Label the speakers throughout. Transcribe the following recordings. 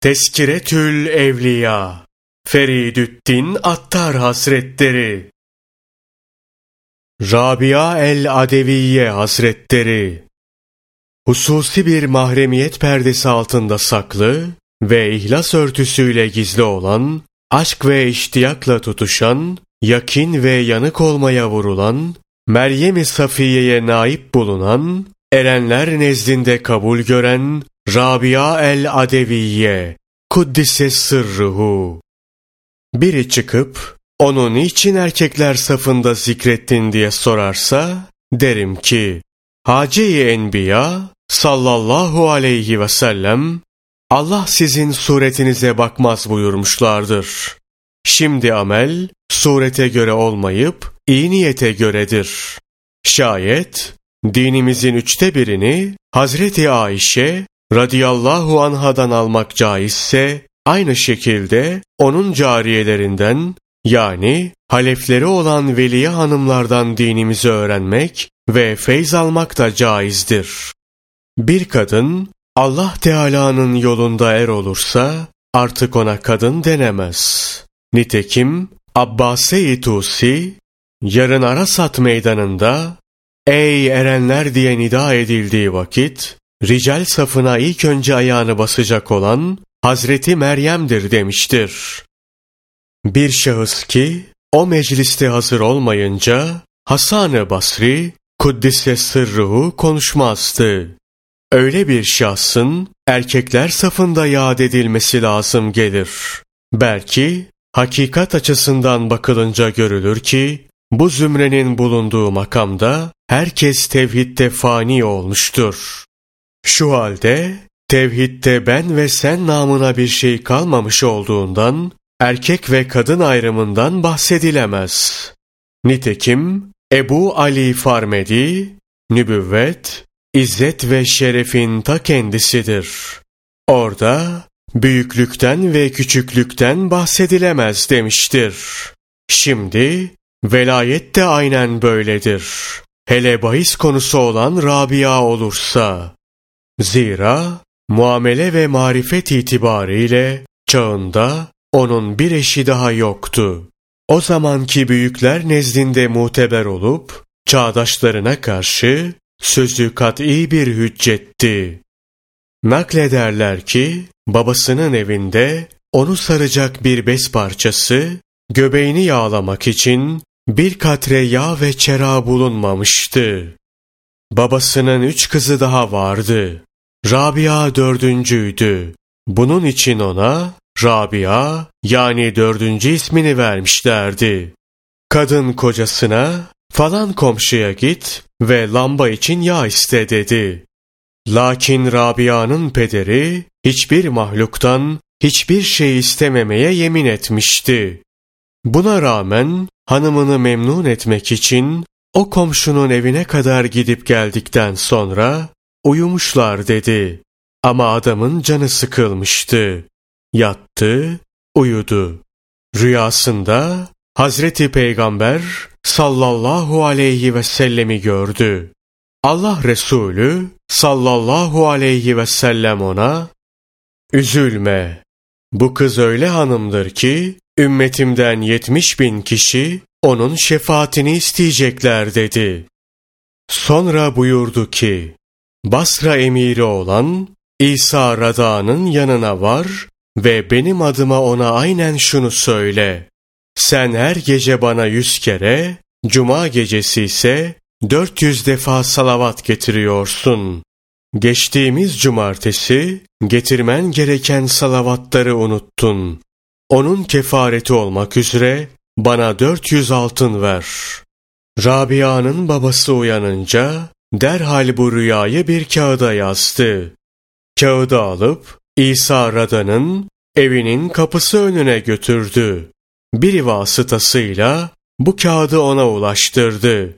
Speaker 1: Teskiretül Evliya Feridüddin Attar Hazretleri. Rabia el-Adeviye Hazretleri. Hususi bir mahremiyet perdesi altında saklı ve ihlas örtüsüyle gizli olan, aşk ve iştiyakla tutuşan, yakin ve yanık olmaya vurulan, Meryem-i Safiye'ye naip bulunan, erenler nezdinde kabul gören, Rabia el-Adeviye, Kuddise sırruhu. Biri çıkıp, onu niçin erkekler safında zikrettin diye sorarsa, derim ki, Hace-i Enbiya sallallahu aleyhi ve sellem, Allah sizin suretinize bakmaz buyurmuşlardır. Şimdi amel, surete göre olmayıp, iyi niyete göredir. Şayet, dinimizin üçte birini, Hazreti Ayşe radıyallahu anhadan almak caizse, aynı şekilde onun cariyelerinden yani halefleri olan veliye hanımlardan dinimizi öğrenmek ve feyz almak da caizdir. Bir kadın Allah Teala'nın yolunda er olursa artık ona kadın denemez. Nitekim Abbase-i Tusi yarın Arasat meydanında ey erenler diye nida edildiği vakit rical safına ilk önce ayağını basacak olan Hazreti Meryem'dir demiştir. Bir şahıs ki o mecliste hazır olmayınca Hasan-ı Basri Kuddise sırruhu konuşmazdı. Öyle bir şahsın erkekler safında yad edilmesi lazım gelir. Belki hakikat açısından bakılınca görülür ki bu zümrenin bulunduğu makamda herkes tevhidde fani olmuştur. Şu halde tevhidde ben ve sen namına bir şey kalmamış olduğundan erkek ve kadın ayrımından bahsedilemez. Nitekim Ebu Ali Farmedi, nübüvvet, izzet ve şerefin ta kendisidir. Orada büyüklükten ve küçüklükten bahsedilemez demiştir. Şimdi velayet de aynen böyledir. Hele bahis konusu olan Rabia olursa. Zira muamele ve marifet itibariyle çağında onun bir eşi daha yoktu. O zamanki büyükler nezdinde muteber olup, çağdaşlarına karşı sözü kat'i bir hüccetti. Naklederler ki, babasının evinde onu saracak bir bez parçası, göbeğini yağlamak için bir katre yağ ve çera bulunmamıştı. Babasının üç kızı daha vardı. Rabia dördüncüydü. Bunun için ona Rabia yani dördüncü ismini vermişlerdi. Kadın kocasına falan komşuya git ve lamba için yağ iste dedi. Lakin Rabia'nın pederi hiçbir mahluktan hiçbir şey istememeye yemin etmişti. Buna rağmen hanımını memnun etmek için o komşunun evine kadar gidip geldikten sonra uyumuşlar dedi. Ama adamın canı sıkılmıştı. Yattı, uyudu. Rüyasında Hazreti Peygamber sallallahu aleyhi ve sellemi gördü. Allah Resulü sallallahu aleyhi ve sellem ona Üzülme. Bu kız öyle hanımdır ki ümmetimden yetmiş bin kişi onun şefaatini isteyecekler dedi. Sonra buyurdu ki Basra emiri olan İsa Rada'nın yanına var ve benim adıma ona aynen şunu söyle. Sen her gece bana yüz kere, cuma gecesi ise dört yüz defa salavat getiriyorsun. Geçtiğimiz cumartesi getirmen gereken salavatları unuttun. Onun kefareti olmak üzere bana dört yüz altın ver. Rabia'nın babası uyanınca derhal bu rüyayı bir kağıda yazdı. Kağıdı alıp İsa Rada'nın evinin kapısı önüne götürdü. Bir vasıtasıyla bu kağıdı ona ulaştırdı.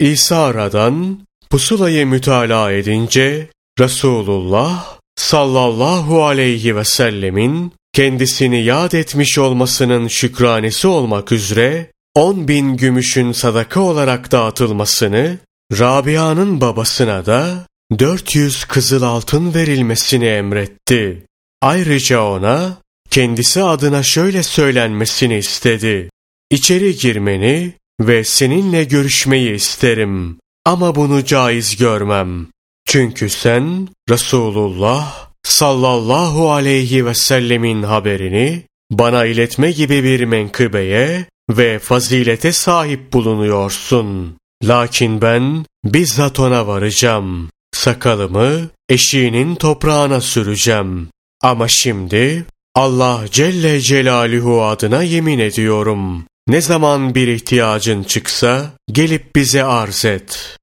Speaker 1: İsa Radan pusulayı mütalaa edince Resulullah sallallahu aleyhi ve sellemin kendisini yad etmiş olmasının şükranesi olmak üzere on bin gümüşün sadaka olarak dağıtılmasını, Rabia'nın babasına da 400 kızıl altın verilmesini emretti. Ayrıca ona kendisi adına şöyle söylenmesini istedi. İçeri girmeni ve seninle görüşmeyi isterim. Ama bunu caiz görmem. Çünkü sen Resulullah sallallahu aleyhi ve sellemin haberini bana iletme gibi bir menkıbeye ve fazilete sahip bulunuyorsun. Lakin ben bizzat ona varacağım. Sakalımı eşiğinin toprağına süreceğim. Ama şimdi Allah Celle Celaluhu adına yemin ediyorum. Ne zaman bir ihtiyacın çıksa gelip bize arz et.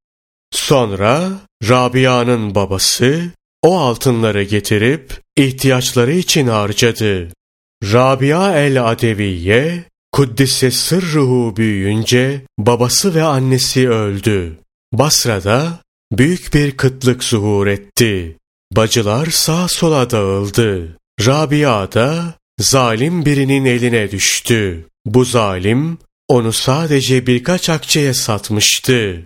Speaker 1: Sonra Rabia'nın babası o altınları getirip ihtiyaçları için harcadı. Rabia el-Adeviye, Kuddise sırruhu büyüyünce babası ve annesi öldü. Basra'da büyük bir kıtlık zuhur etti. Bacılar sağ sola dağıldı. Rabia da zalim birinin eline düştü. Bu zalim onu sadece birkaç akçeye satmıştı.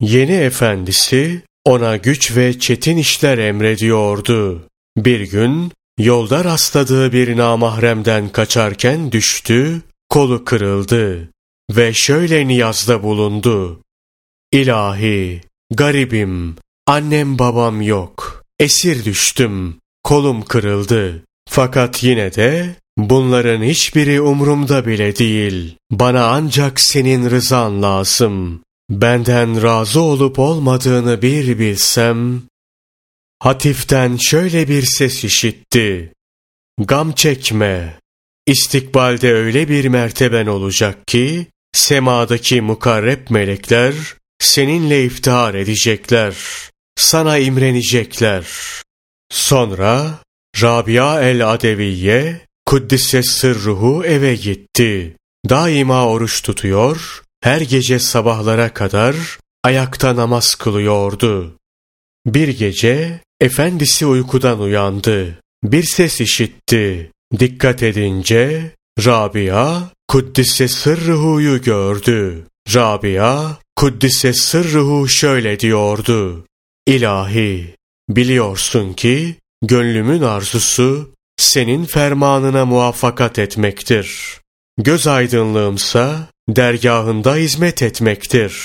Speaker 1: Yeni efendisi ona güç ve çetin işler emrediyordu. Bir gün yolda rastladığı bir namahremden kaçarken düştü, kolu kırıldı ve şöyle niyazda bulundu. İlahi, garibim, annem babam yok, esir düştüm, kolum kırıldı. Fakat yine de bunların hiçbiri umrumda bile değil. Bana ancak senin rızan lazım. Benden razı olup olmadığını bir bilsem, Hatif'ten şöyle bir ses işitti. Gam çekme. İstikbalde öyle bir merteben olacak ki, semadaki mukarreb melekler seninle iftihar edecekler. Sana imrenecekler. Sonra Rabia el-Adeviye Kuddise sırruhu eve gitti. Daima oruç tutuyor, her gece sabahlara kadar ayakta namaz kılıyordu. Bir gece efendisi uykudan uyandı. Bir ses işitti. Dikkat edince Rabia Kuddise sırruhuyu gördü. Rabia Kuddise sırruhu şöyle diyordu. İlahi biliyorsun ki gönlümün arzusu senin fermanına muvaffakat etmektir. Göz aydınlığımsa dergahında hizmet etmektir.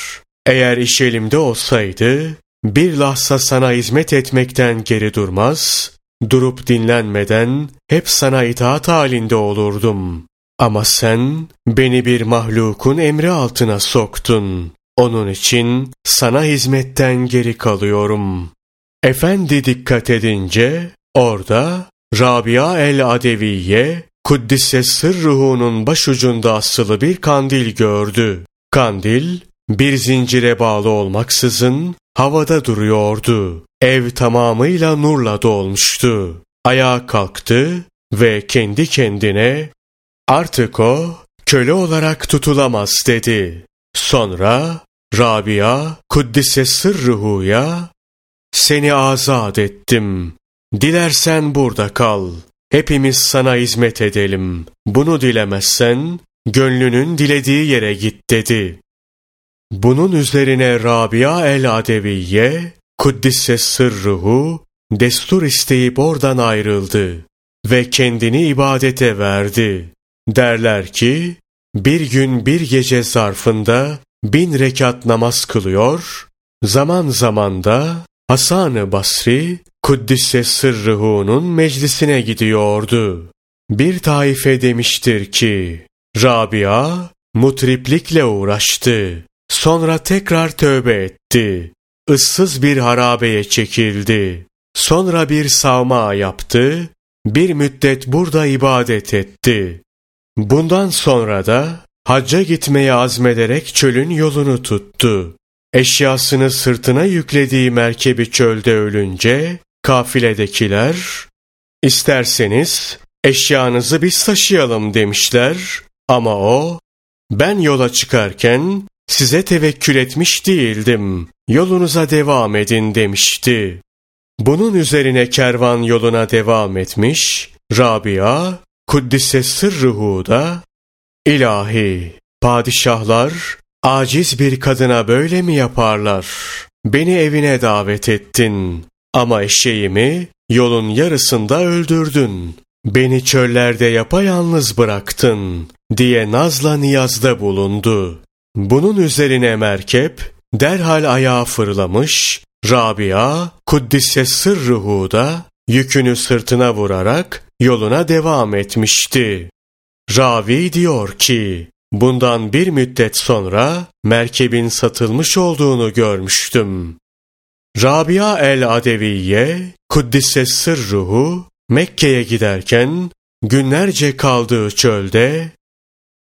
Speaker 1: Eğer iş elimde olsaydı, bir lahza sana hizmet etmekten geri durmaz, durup dinlenmeden hep sana itaat halinde olurdum. Ama sen beni bir mahlukun emri altına soktun. Onun için sana hizmetten geri kalıyorum. Efendi dikkat edince orada Rabia el-Adeviye Kuddise sırruhunun başucunda asılı bir kandil gördü. Kandil bir zincire bağlı olmaksızın havada duruyordu. Ev tamamıyla nurla dolmuştu. Ayağa kalktı ve kendi kendine artık o köle olarak tutulamaz dedi. Sonra Rabia Kuddise sırruhuya seni azat ettim. Dilersen burada kal. Hepimiz sana hizmet edelim. Bunu dilemezsen gönlünün dilediği yere git dedi. Bunun üzerine Rabia el-Adeviye, Kuddisse sırruhu, destur isteyip oradan ayrıldı ve kendini ibadete verdi. Derler ki, bir gün bir gece zarfında bin rekat namaz kılıyor, zaman zaman da Hasan-ı Basri, Kuddisse sırrıhu'nun meclisine gidiyordu. Bir taife demiştir ki, Rabia mutriplikle uğraştı. Sonra tekrar tövbe etti. Issız bir harabeye çekildi. Sonra bir savma yaptı. Bir müddet burada ibadet etti. Bundan sonra da hacca gitmeye azmederek çölün yolunu tuttu. Eşyasını sırtına yüklediği merkebi çölde ölünce kafiledekiler isterseniz eşyanızı biz taşıyalım demişler ama o ben yola çıkarken size tevekkül etmiş değildim. Yolunuza devam edin demişti. Bunun üzerine kervan yoluna devam etmiş. Rabia, Kuddise sırruhu da, İlahi, padişahlar, aciz bir kadına böyle mi yaparlar? Beni evine davet ettin. Ama eşeğimi yolun yarısında öldürdün. Beni çöllerde yapayalnız bıraktın diye nazla niyazda bulundu. Bunun üzerine merkep derhal ayağa fırlamış, Rabia, Kuddise sırruhu da yükünü sırtına vurarak yoluna devam etmişti. Ravi diyor ki, bundan bir müddet sonra merkebin satılmış olduğunu görmüştüm. Rabia el-Adeviye, Kuddise sırruhu, Mekke'ye giderken günlerce kaldığı çölde,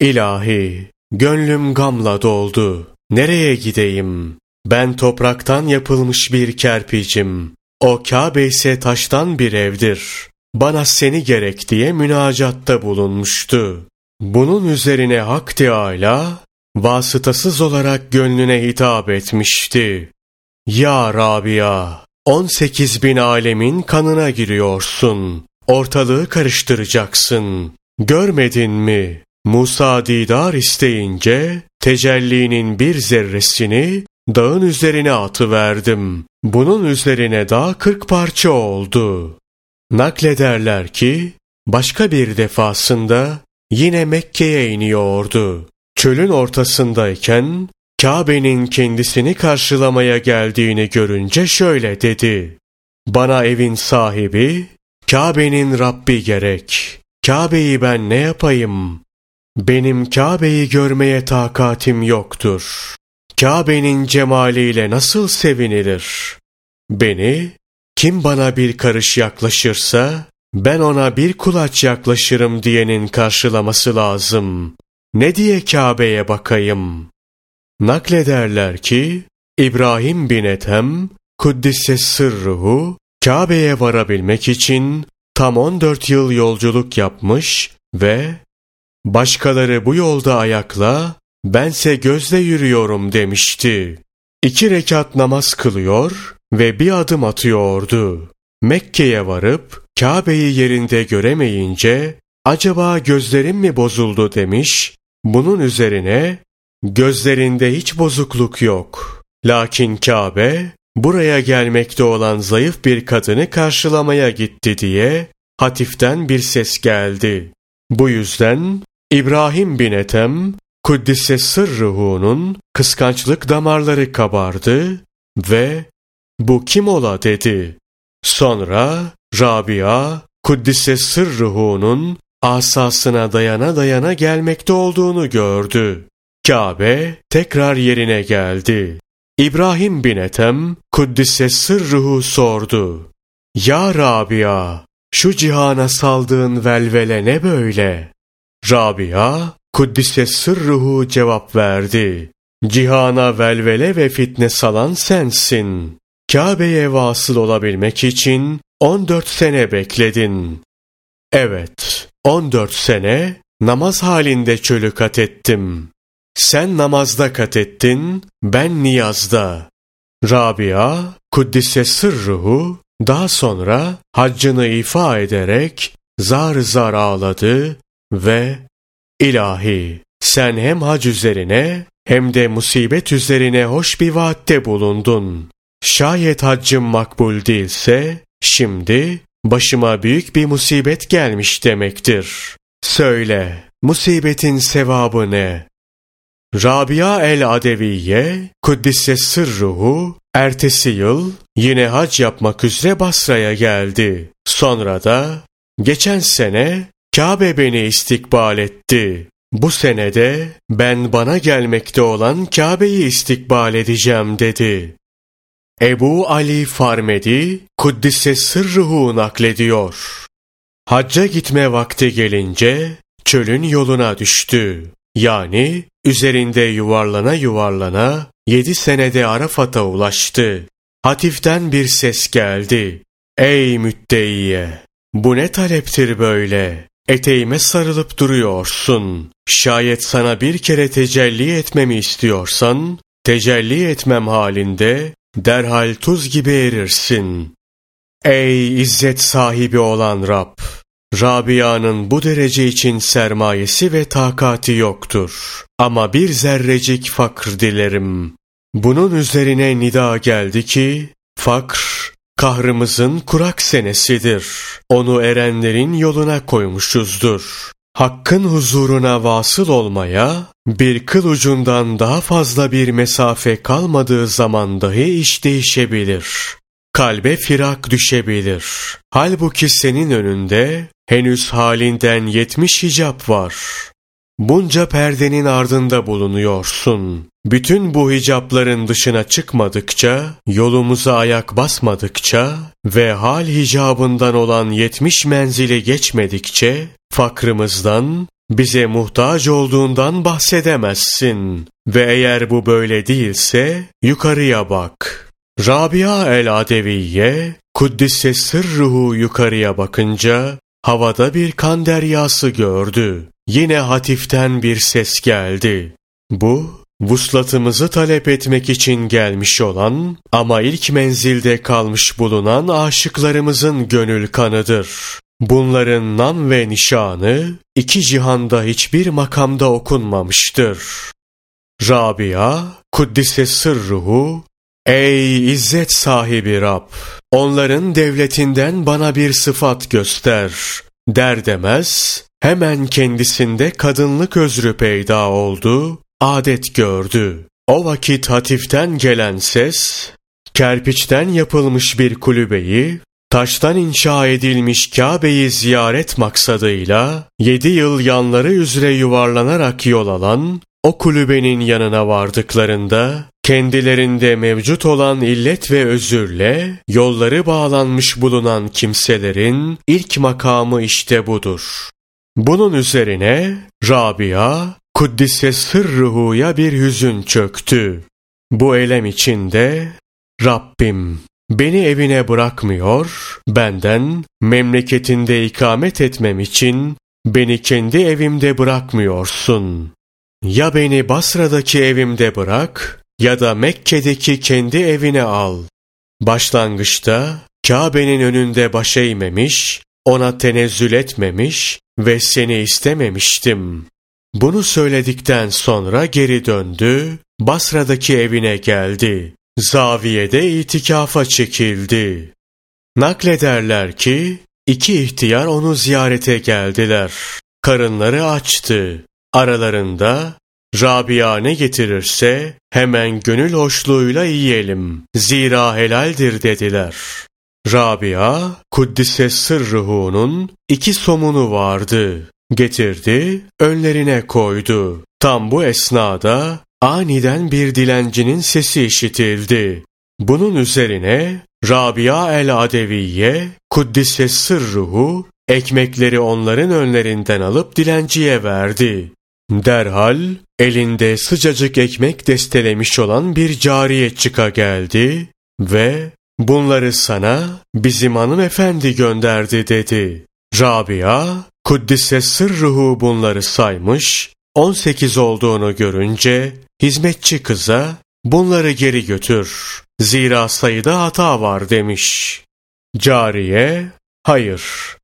Speaker 1: İlahi, gönlüm gamla doldu. Nereye gideyim? Ben topraktan yapılmış bir kerpicim. O Kabe ise taştan bir evdir. Bana seni gerek diye münacatta bulunmuştu. Bunun üzerine Hak Teâlâ, vasıtasız olarak gönlüne hitap etmişti. Ya Rabia, 18 bin alemin kanına giriyorsun. Ortalığı karıştıracaksın. Görmedin mi? Musa didar isteyince tecellinin bir zerresini dağın üzerine atıverdim. Bunun üzerine dağ kırk parça oldu. Naklederler ki başka bir defasında yine Mekke'ye iniyordu. Çölün ortasındayken Kabe'nin kendisini karşılamaya geldiğini görünce şöyle dedi. Bana evin sahibi, Kabe'nin Rabbi gerek. Kabe'yi ben ne yapayım? Benim Kabe'yi görmeye takatim yoktur. Kabe'nin cemaliyle nasıl sevinilir? Beni, kim bana bir karış yaklaşırsa, ben ona bir kulaç yaklaşırım diyenin karşılaması lazım. Ne diye Kabe'ye bakayım? Naklederler ki, İbrahim bin Ethem, Kuddise sırruhu, Kabe'ye varabilmek için tam 14 yıl yolculuk yapmış ve başkaları bu yolda ayakla, bense gözle yürüyorum demişti. İki rekat namaz kılıyor ve bir adım atıyordu. Mekke'ye varıp Kabe'yi yerinde göremeyince acaba gözlerim mi bozuldu demiş. Bunun üzerine gözlerinde hiç bozukluk yok. Lakin Kabe buraya gelmekte olan zayıf bir kadını karşılamaya gitti diye hatiften bir ses geldi. Bu yüzden İbrahim bin Ethem Kuddise sırruhunun kıskançlık damarları kabardı ve bu kim ola dedi. Sonra Rabia Kuddise sırruhunun asasına dayana dayana gelmekte olduğunu gördü. Kabe tekrar yerine geldi. İbrahim bin Ethem Kuddise sırruhu sordu. Ya Rabia şu cihana saldığın velvele ne böyle? Rabia Kuddise sırruhu cevap verdi. Cihana velvele ve fitne salan sensin. Kabe'ye vasıl olabilmek için 14 sene bekledin. Evet, 14 sene namaz halinde çölü kat ettim. Sen namazda kat ettin, ben niyazda. Rabia, Kuddise sırruhu, daha sonra haccını ifa ederek zar zar ağladı ve İlahi, sen hem hac üzerine hem de musibet üzerine hoş bir vaatte bulundun. Şayet haccım makbul değilse, şimdi başıma büyük bir musibet gelmiş demektir. Söyle, musibetin sevabı ne? Rabia el-Adeviye, Kuddise sırruhu, ertesi yıl yine hac yapmak üzere Basra'ya geldi. Sonra da, geçen sene Kabe beni istikbal etti. Bu senede ben bana gelmekte olan Kabe'yi istikbal edeceğim dedi. Ebu Ali Farmedi, Kuddise sırruhu naklediyor. Hacca gitme vakti gelince çölün yoluna düştü. Yani üzerinde yuvarlana yuvarlana yedi senede Arafat'a ulaştı. Hatiften bir ses geldi. Ey müddeiye! Bu ne taleptir böyle? Eteğime sarılıp duruyorsun. Şayet sana bir kere tecelli etmemi istiyorsan, tecelli etmem halinde derhal tuz gibi erirsin. Ey izzet sahibi olan Rab! Rabia'nın bu derece için sermayesi ve takati yoktur. Ama bir zerrecik fakr dilerim. Bunun üzerine nida geldi ki, fakr kahrımızın kurak senesidir. Onu erenlerin yoluna koymuşuzdur. Hakkın huzuruna vasıl olmaya, bir kıl ucundan daha fazla bir mesafe kalmadığı zaman dahi iş değişebilir. Kalbe firak düşebilir. Halbuki senin önünde henüz halinden yetmiş hicap var. Bunca perdenin ardında bulunuyorsun. Bütün bu hicapların dışına çıkmadıkça, yolumuza ayak basmadıkça ve hal hicabından olan yetmiş menzili geçmedikçe, fakrımızdan, bize muhtaç olduğundan bahsedemezsin. Ve eğer bu böyle değilse, yukarıya bak. Rabia el-Adeviye, Kuddise sırruhu yukarıya bakınca, havada bir kan deryası gördü. Yine hatiften bir ses geldi. Bu, vuslatımızı talep etmek için gelmiş olan ama ilk menzilde kalmış bulunan aşıklarımızın gönül kanıdır. Bunların nam ve nişanı iki cihanda hiçbir makamda okunmamıştır. Rabia, Kuddise sırruhu, Ey izzet sahibi Rab! Onların devletinden bana bir sıfat göster. Der demez, hemen kendisinde kadınlık özrü peyda oldu, adet gördü. O vakit hatiften gelen ses, kerpiçten yapılmış bir kulübeyi, taştan inşa edilmiş Kabe'yi ziyaret maksadıyla, yedi yıl yanları üzere yuvarlanarak yol alan, o kulübenin yanına vardıklarında, kendilerinde mevcut olan illet ve özürle, yolları bağlanmış bulunan kimselerin ilk makamı işte budur. Bunun üzerine Rabia, Kuddise sırruhuya bir hüzün çöktü. Bu elem içinde Rabbim beni evine bırakmıyor, benden memleketinde ikamet etmem için beni kendi evimde bırakmıyorsun. Ya beni Basra'daki evimde bırak ya da Mekke'deki kendi evine al. Başlangıçta Kabe'nin önünde baş eğmemiş, ona tenezzül etmemiş ve seni istememiştim. Bunu söyledikten sonra geri döndü, Basra'daki evine geldi. Zaviyede itikafa çekildi. Naklederler ki, iki ihtiyar onu ziyarete geldiler. Karınları açtı. Aralarında Rabia ne getirirse hemen gönül hoşluğuyla yiyelim. Zira helaldir dediler. Rabia, Kuddise sırrıhu'nun iki somunu vardı. Getirdi, önlerine koydu. Tam bu esnada aniden bir dilencinin sesi işitildi. Bunun üzerine Rabia el-Adeviye, Kuddise sırruhu, ekmekleri onların önlerinden alıp dilenciye verdi. Derhal elinde sıcacık ekmek destelemiş olan bir cariye çıka geldi ve bunları sana bizim hanımefendi gönderdi dedi. Rabia, Kuddise sırruhu bunları saymış, 18 olduğunu görünce hizmetçi kıza bunları geri götür. Zira sayıda hata var demiş. Cariye, hayır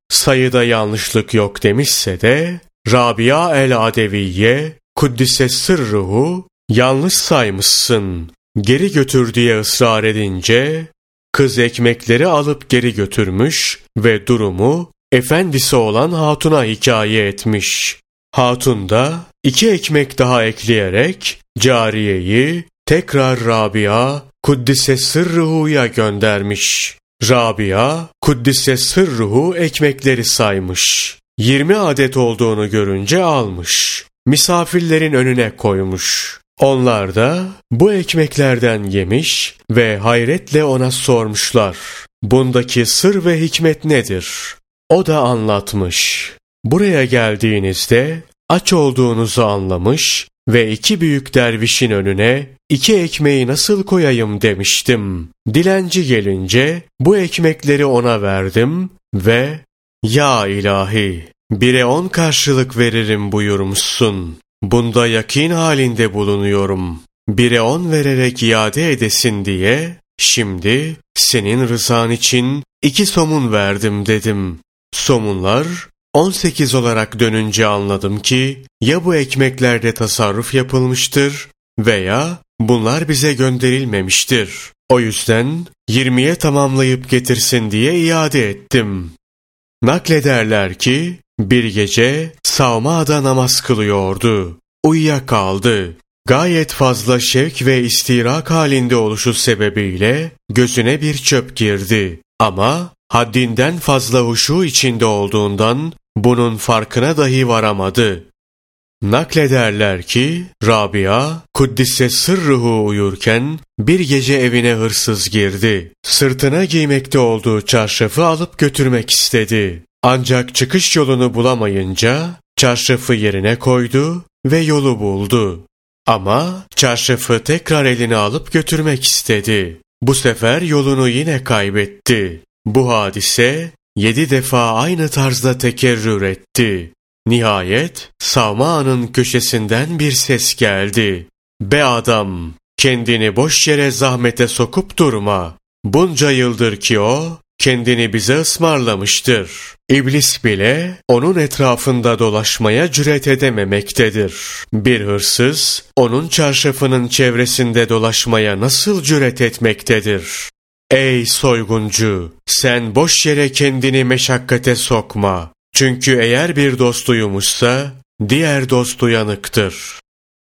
Speaker 1: sayıda yanlışlık yok demişse de Rabia el-Adeviye, Kuddise sırruhu, yanlış saymışsın, geri götür diye ısrar edince, kız ekmekleri alıp geri götürmüş ve durumu efendisi olan hatuna hikaye etmiş. Hatun da iki ekmek daha ekleyerek cariyeyi tekrar Rabia Kuddise sırruhu'ya göndermiş. Rabia Kuddise sırruhu ekmekleri saymış. 20 adet olduğunu görünce almış. Misafirlerin önüne koymuş. Onlar da bu ekmeklerden yemiş ve hayretle ona sormuşlar. Bundaki sır ve hikmet nedir? O da anlatmış. Buraya geldiğinizde aç olduğunuzu anlamış ve iki büyük dervişin önüne iki ekmeği nasıl koyayım demiştim. Dilenci gelince bu ekmekleri ona verdim ve ya ilahi, bire on karşılık veririm buyurmuşsun. Bunda yakin halinde bulunuyorum. Bire on vererek iade edesin diye, şimdi senin rızan için iki somun verdim dedim. Somunlar 18 olarak dönünce anladım ki ya bu ekmeklerde tasarruf yapılmıştır veya bunlar bize gönderilmemiştir. O yüzden 20'ye tamamlayıp getirsin diye iade ettim. Naklederler ki bir gece Savma'da namaz kılıyordu. Uyuyakaldı. Gayet fazla şevk ve istirak halinde oluşu sebebiyle gözüne bir çöp girdi. Ama haddinden fazla huşu içinde olduğundan bunun farkına dahi varamadı. Naklederler ki Rabia Kuddise sırruhu uyurken bir gece evine hırsız girdi. Sırtına giymekte olduğu çarşafı alıp götürmek istedi. Ancak çıkış yolunu bulamayınca çarşafı yerine koydu ve yolu buldu. Ama çarşafı tekrar eline alıp götürmek istedi. Bu sefer yolunu yine kaybetti. Bu hadise yedi defa aynı tarzda tekerrür etti. Nihayet Sama'nın köşesinden bir ses geldi. Be adam! Kendini boş yere zahmete sokup durma. Bunca yıldır ki o, kendini bize ısmarlamıştır. İblis bile onun etrafında dolaşmaya cüret edememektedir. Bir hırsız onun çarşafının çevresinde dolaşmaya nasıl cüret etmektedir? Ey soyguncu! Sen boş yere kendini meşakkate sokma. Çünkü eğer bir dost uyumuşsa, diğer dost uyanıktır.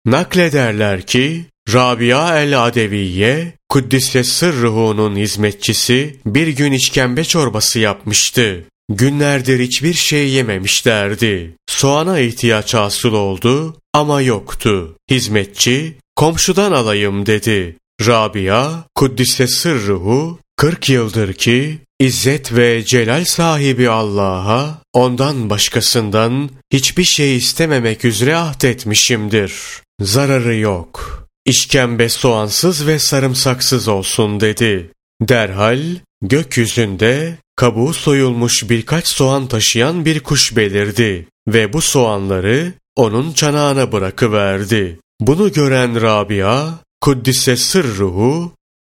Speaker 1: Naklederler ki, Rabia el-Adeviye, Kuddise Sırruhu'nun hizmetçisi bir gün işkembe çorbası yapmıştı. Günlerdir hiçbir şey yememişlerdi. Soğana ihtiyaç hasıl oldu ama yoktu. Hizmetçi, komşudan alayım dedi. Rabia, Kuddise Sırruhu, 40 yıldır ki İzzet ve celal sahibi Allah'a ondan başkasından hiçbir şey istememek üzere ahdetmişimdir. Zararı yok. İşkembe soğansız ve sarımsaksız olsun dedi. Derhal gökyüzünde kabuğu soyulmuş birkaç soğan taşıyan bir kuş belirdi ve bu soğanları onun çanağına bırakıverdi. Bunu gören Rabia, Kuddise sırruhu,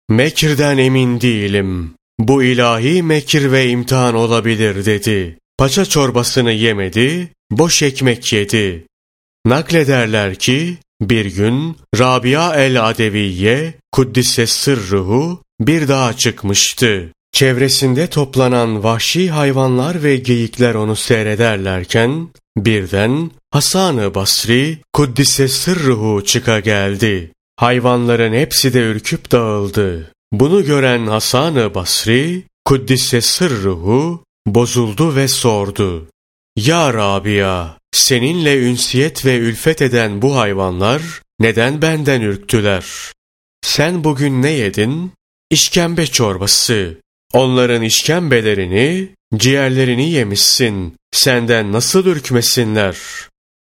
Speaker 1: Mekir'den emin değilim. Bu ilahi mekir ve imtihan olabilir dedi. Paça çorbasını yemedi, boş ekmek yedi. Naklederler ki bir gün Rabia el-Adeviye Kuddise sırruhu bir dağa çıkmıştı. Çevresinde toplanan vahşi hayvanlar ve geyikler onu seyrederlerken birden Hasan-ı Basri Kuddise sırruhu çıka geldi. Hayvanların hepsi de ürküp dağıldı. Bunu gören Hasan-ı Basri, Kuddise sırruhu, bozuldu ve sordu. Ya Rabia, seninle ünsiyet ve ülfet eden bu hayvanlar neden benden ürktüler? Sen bugün ne yedin? İşkembe çorbası. Onların işkembelerini, ciğerlerini yemişsin. Senden nasıl ürkmesinler?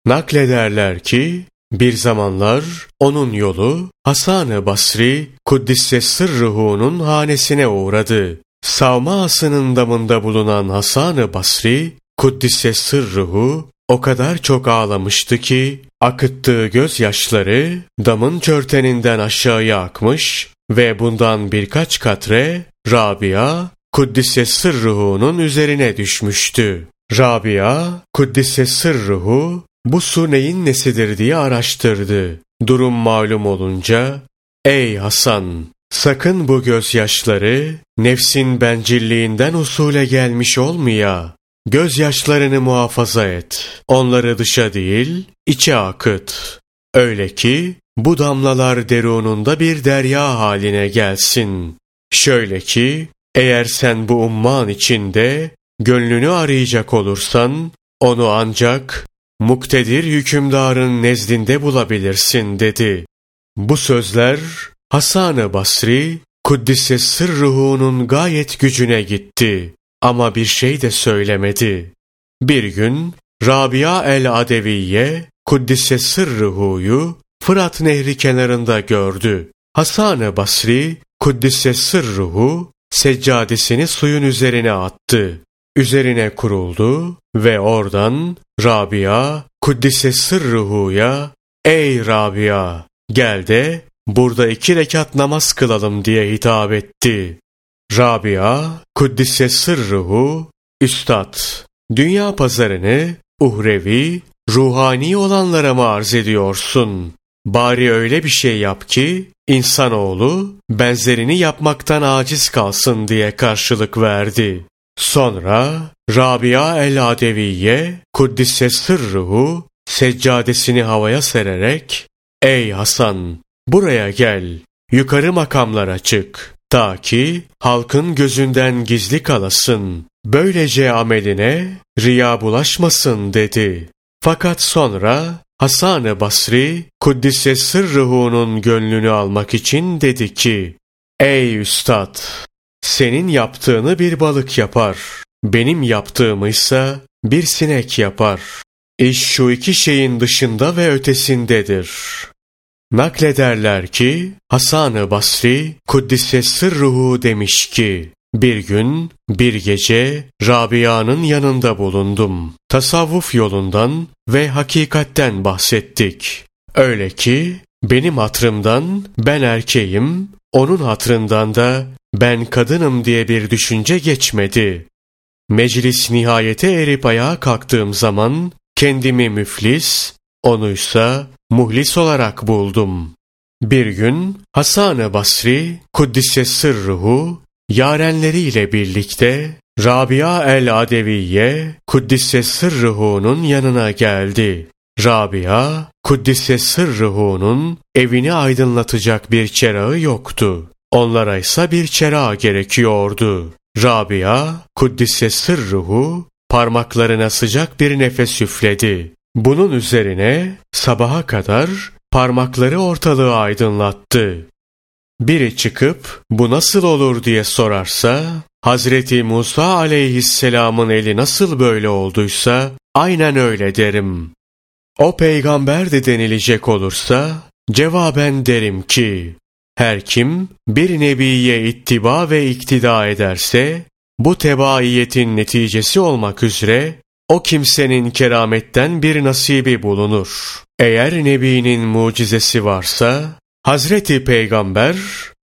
Speaker 1: Naklederler ki, bir zamanlar onun yolu Hasan-ı Basri Kuddisse Sırruhu'nun hanesine uğradı. Savma asının damında bulunan Hasan-ı Basri Kuddisse Sırruhu o kadar çok ağlamıştı ki akıttığı gözyaşları damın çörteninden aşağıya akmış ve bundan birkaç katre Rabia Kuddise Sırruhu'nun üzerine düşmüştü. Rabia Kuddise Sırruhu bu su neyin nesidir diye araştırdı. Durum malum olunca, ''Ey Hasan, sakın bu gözyaşları nefsin bencilliğinden usule gelmiş olmaya. Gözyaşlarını muhafaza et. Onları dışa değil, içe akıt. Öyle ki bu damlalar derununda bir derya haline gelsin. Şöyle ki, eğer sen bu umman içinde gönlünü arayacak olursan, onu ancak muktedir hükümdarın nezdinde bulabilirsin dedi. Bu sözler Hasan-ı Basri, Kuddise sırruhunun gayet gücüne gitti ama bir şey de söylemedi. Bir gün Rabia el-Adeviye, Kuddise sırruhuyu Fırat Nehri kenarında gördü. Hasan-ı Basri, Kuddise sırruhu, seccadesini suyun üzerine attı. Üzerine kuruldu ve oradan Rabia, Kuddise sırruhuya, ''Ey Rabia, gel de burada iki rekat namaz kılalım.'' diye hitap etti. Rabia, Kuddise sırruhu, Üstad, dünya pazarını uhrevi, ruhani olanlara mı arz ediyorsun? Bari öyle bir şey yap ki insanoğlu benzerini yapmaktan aciz kalsın diye karşılık verdi. Sonra Rabia el-Adeviye Kuddise sırruhu seccadesini havaya sererek Ey Hasan buraya gel yukarı makamlara çık ta ki halkın gözünden gizli kalasın böylece ameline riya bulaşmasın dedi. Fakat sonra Hasan-ı Basri Kuddise sırruhunun gönlünü almak için dedi ki Ey üstad senin yaptığını bir balık yapar. Benim yaptığımı ise bir sinek yapar. İş şu iki şeyin dışında ve ötesindedir. Naklederler ki Hasan-ı Basri Kuddise sırruhu demiş ki bir gün bir gece Rabia'nın yanında bulundum. Tasavvuf yolundan ve hakikatten bahsettik. Öyle ki benim hatırımdan ben erkeğim, onun hatırından da ben kadınım diye bir düşünce geçmedi. Meclis nihayete erip ayağa kalktığım zaman kendimi müflis, onuysa muhlis olarak buldum. Bir gün Hasan-ı Basri, Kuddise sırruhu, yarenleriyle birlikte Rabia el-Adeviye, Kuddise sırruhu'nun yanına geldi. Rabia, Kuddise sırruhu'nun evini aydınlatacak bir çerağı yoktu. Onlara ise bir çera gerekiyordu. Rabia, Kuddise sırruhu, parmaklarına sıcak bir nefes üfledi. Bunun üzerine sabaha kadar parmakları ortalığı aydınlattı. Biri çıkıp bu nasıl olur diye sorarsa, Hazreti Musa aleyhisselamın eli nasıl böyle olduysa aynen öyle derim. O peygamber de denilecek olursa cevaben derim ki her kim bir nebiye ittiba ve iktida ederse, bu tebaiyetin neticesi olmak üzere o kimsenin kerametten bir nasibi bulunur. Eğer nebinin mucizesi varsa, Hazreti Peygamber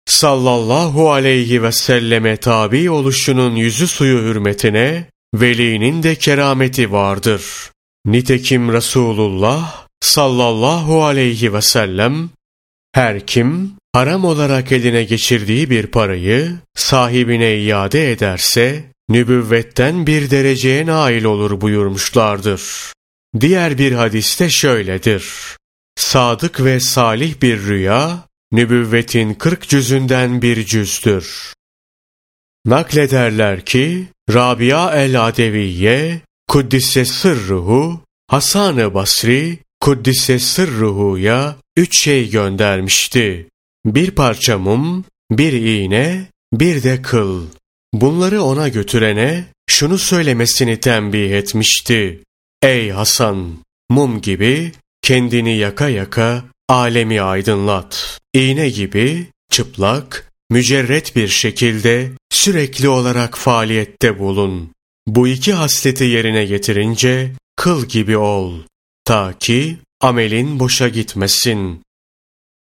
Speaker 1: sallallahu aleyhi ve selleme tabi oluşunun yüzü suyu hürmetine velinin de kerameti vardır. Nitekim Resulullah sallallahu aleyhi ve sellem her kim haram olarak eline geçirdiği bir parayı sahibine iade ederse, nübüvvetten bir dereceye nail olur buyurmuşlardır. Diğer bir hadiste şöyledir. Sadık ve salih bir rüya, nübüvvetin kırk cüzünden bir cüzdür. Naklederler ki, Rabia el-Adeviye, Kuddise sırruhu, Hasan-ı Basri, Kuddise sırruhu'ya üç şey göndermişti. Bir parça mum, bir iğne, bir de kıl. Bunları ona götürene şunu söylemesini tembih etmişti. Ey Hasan! Mum gibi kendini yaka yaka alemi aydınlat. İğne gibi çıplak, mücerret bir şekilde sürekli olarak faaliyette bulun. Bu iki hasleti yerine getirince kıl gibi ol. Ta ki amelin boşa gitmesin.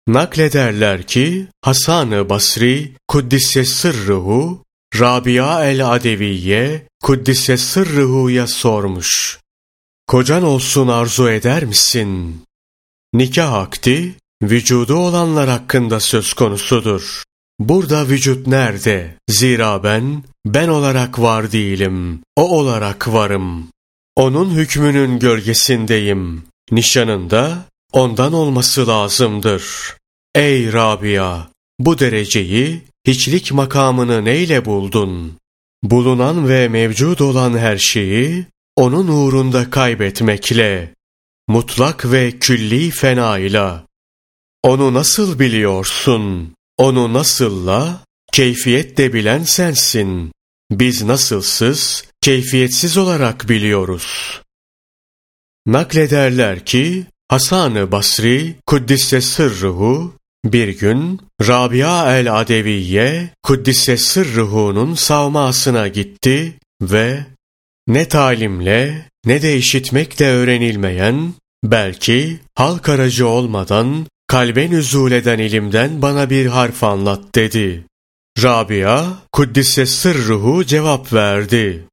Speaker 1: Naklederler ki Hasan-ı Basri Kuddise sırruhu Rabia el-Adeviye Kuddise sırruhu'ya sormuş. Kocan olsun arzu eder misin? Nikah akdi vücudu olanlar hakkında söz konusudur. Burada vücut nerede? Zira ben, ben olarak var değilim. O olarak varım. Onun hükmünün gölgesindeyim. Nişanında ondan olması lazımdır. Ey Rabia! Bu dereceyi, hiçlik makamını neyle buldun? Bulunan ve mevcud olan her şeyi, onun uğrunda kaybetmekle, mutlak ve külli fenayla. Onu nasıl biliyorsun? Onu nasılla, keyfiyet de bilen sensin. Biz nasılsız, keyfiyetsiz olarak biliyoruz. Naklederler ki Hasan-ı Basri Kuddise sırruhu bir gün Rabia el-Adeviye Kuddise sırruhu'nun savmasına gitti ve ne talimle ne de işitmekle öğrenilmeyen belki halk aracı olmadan kalbe nüzul eden ilimden bana bir harf anlat dedi. Rabia Kuddise sırruhu cevap verdi.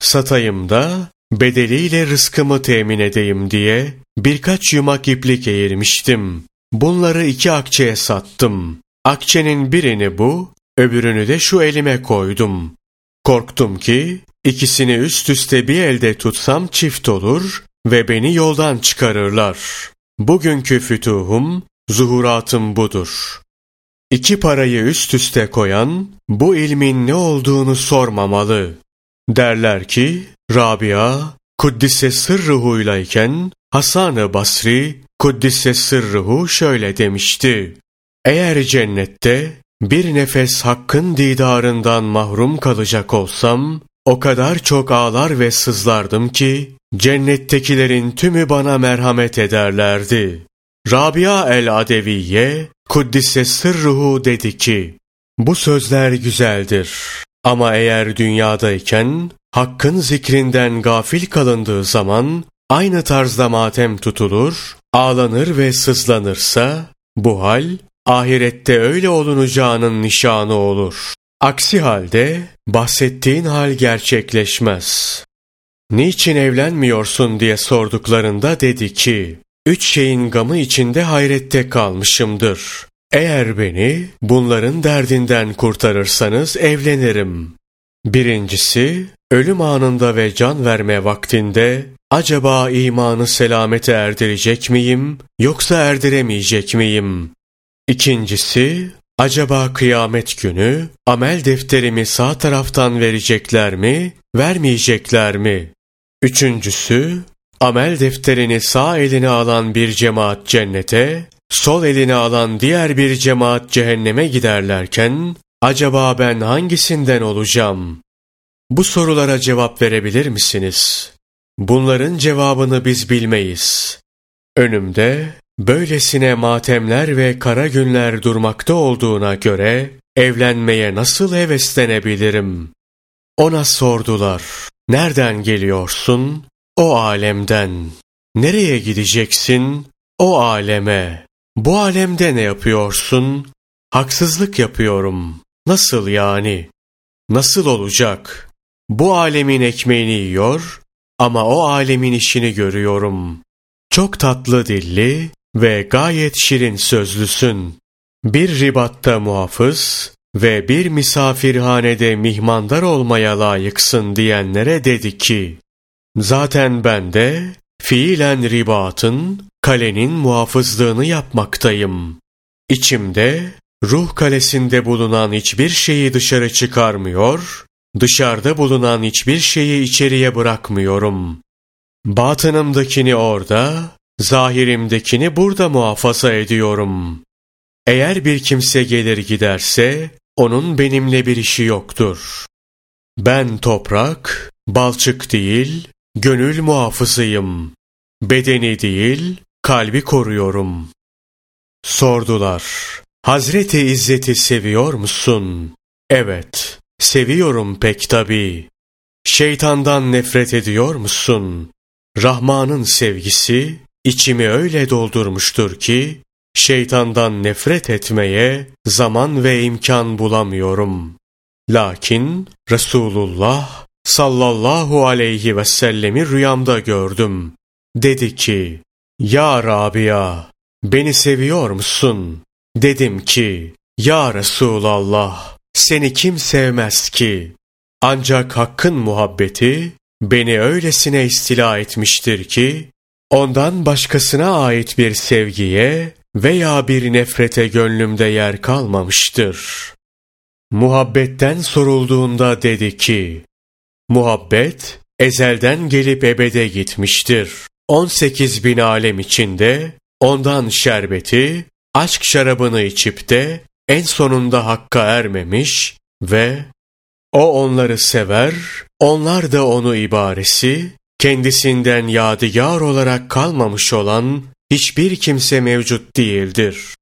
Speaker 1: Satayım da bedeliyle rızkımı temin edeyim diye birkaç yumak iplik eğirmiştim. Bunları iki akçeye sattım. Akçenin birini bu, öbürünü de şu elime koydum. Korktum ki ikisini üst üste bir elde tutsam çift olur ve beni yoldan çıkarırlar. Bugünkü fütuhum, zuhuratım budur. İki parayı üst üste koyan, bu ilmin ne olduğunu sormamalı. Derler ki, Rabia, Kuddise sırrıhuylayken, Hasan-ı Basri, Kuddise sırrıhu şöyle demişti. Eğer cennette bir nefes hakkın didarından mahrum kalacak olsam, o kadar çok ağlar ve sızlardım ki, cennettekilerin tümü bana merhamet ederlerdi. Rabia el-Adeviye, Kuddise sırruhu dedi ki, bu sözler güzeldir. Ama eğer dünyadayken, hakkın zikrinden gafil kalındığı zaman, aynı tarzda matem tutulur, ağlanır ve sızlanırsa, bu hal, ahirette öyle olunacağının nişanı olur. Aksi halde, bahsettiğin hal gerçekleşmez. Niçin evlenmiyorsun diye sorduklarında dedi ki, Üç şeyin gamı içinde hayrette kalmışımdır. Eğer beni bunların derdinden kurtarırsanız evlenirim. Birincisi, ölüm anında ve can verme vaktinde acaba imanı selamete erdirecek miyim yoksa erdiremeyecek miyim? İkincisi, acaba kıyamet günü amel defterimi sağ taraftan verecekler mi, vermeyecekler mi? Üçüncüsü, Amel defterini sağ eline alan bir cemaat cennete, sol eline alan diğer bir cemaat cehenneme giderlerken, acaba ben hangisinden olacağım? Bu sorulara cevap verebilir misiniz? Bunların cevabını biz bilmeyiz. Önümde böylesine matemler ve kara günler durmakta olduğuna göre evlenmeye nasıl heveslenebilirim? Ona sordular. Nereden geliyorsun? O alemden. Nereye gideceksin? O aleme. Bu alemde ne yapıyorsun? Haksızlık yapıyorum. Nasıl yani? Nasıl olacak? Bu alemin ekmeğini yiyor ama o alemin işini görüyorum. Çok tatlı dilli ve gayet şirin sözlüsün. Bir ribatta muhafız ve bir misafirhanede mihmandar olmaya layıksın diyenlere dedi ki, Zaten ben de fiilen ribatın, kalenin muhafızlığını yapmaktayım. İçimde, ruh kalesinde bulunan hiçbir şeyi dışarı çıkarmıyor, dışarıda bulunan hiçbir şeyi içeriye bırakmıyorum. Batınımdakini orada, zahirimdekini burada muhafaza ediyorum. Eğer bir kimse gelir giderse, onun benimle bir işi yoktur. Ben toprak, balçık değil, Gönül muhafızıyım. Bedeni değil, kalbi koruyorum. Sordular. Hazreti İzzet'i seviyor musun? Evet, seviyorum pek tabi. Şeytandan nefret ediyor musun? Rahman'ın sevgisi içimi öyle doldurmuştur ki, şeytandan nefret etmeye zaman ve imkan bulamıyorum. Lakin Resulullah sallallahu aleyhi ve sellemi rüyamda gördüm. Dedi ki, Ya Rabia, beni seviyor musun? Dedim ki, Ya Resulallah, seni kim sevmez ki? Ancak hakkın muhabbeti beni öylesine istila etmiştir ki, ondan başkasına ait bir sevgiye veya bir nefrete gönlümde yer kalmamıştır. Muhabbetten sorulduğunda dedi ki, Muhabbet ezelden gelip ebede gitmiştir. 18 bin alem içinde ondan şerbeti, aşk şarabını içip de en sonunda hakka ermemiş ve o onları sever, onlar da onu ibaresi, kendisinden yadigar olarak kalmamış olan hiçbir kimse mevcut değildir.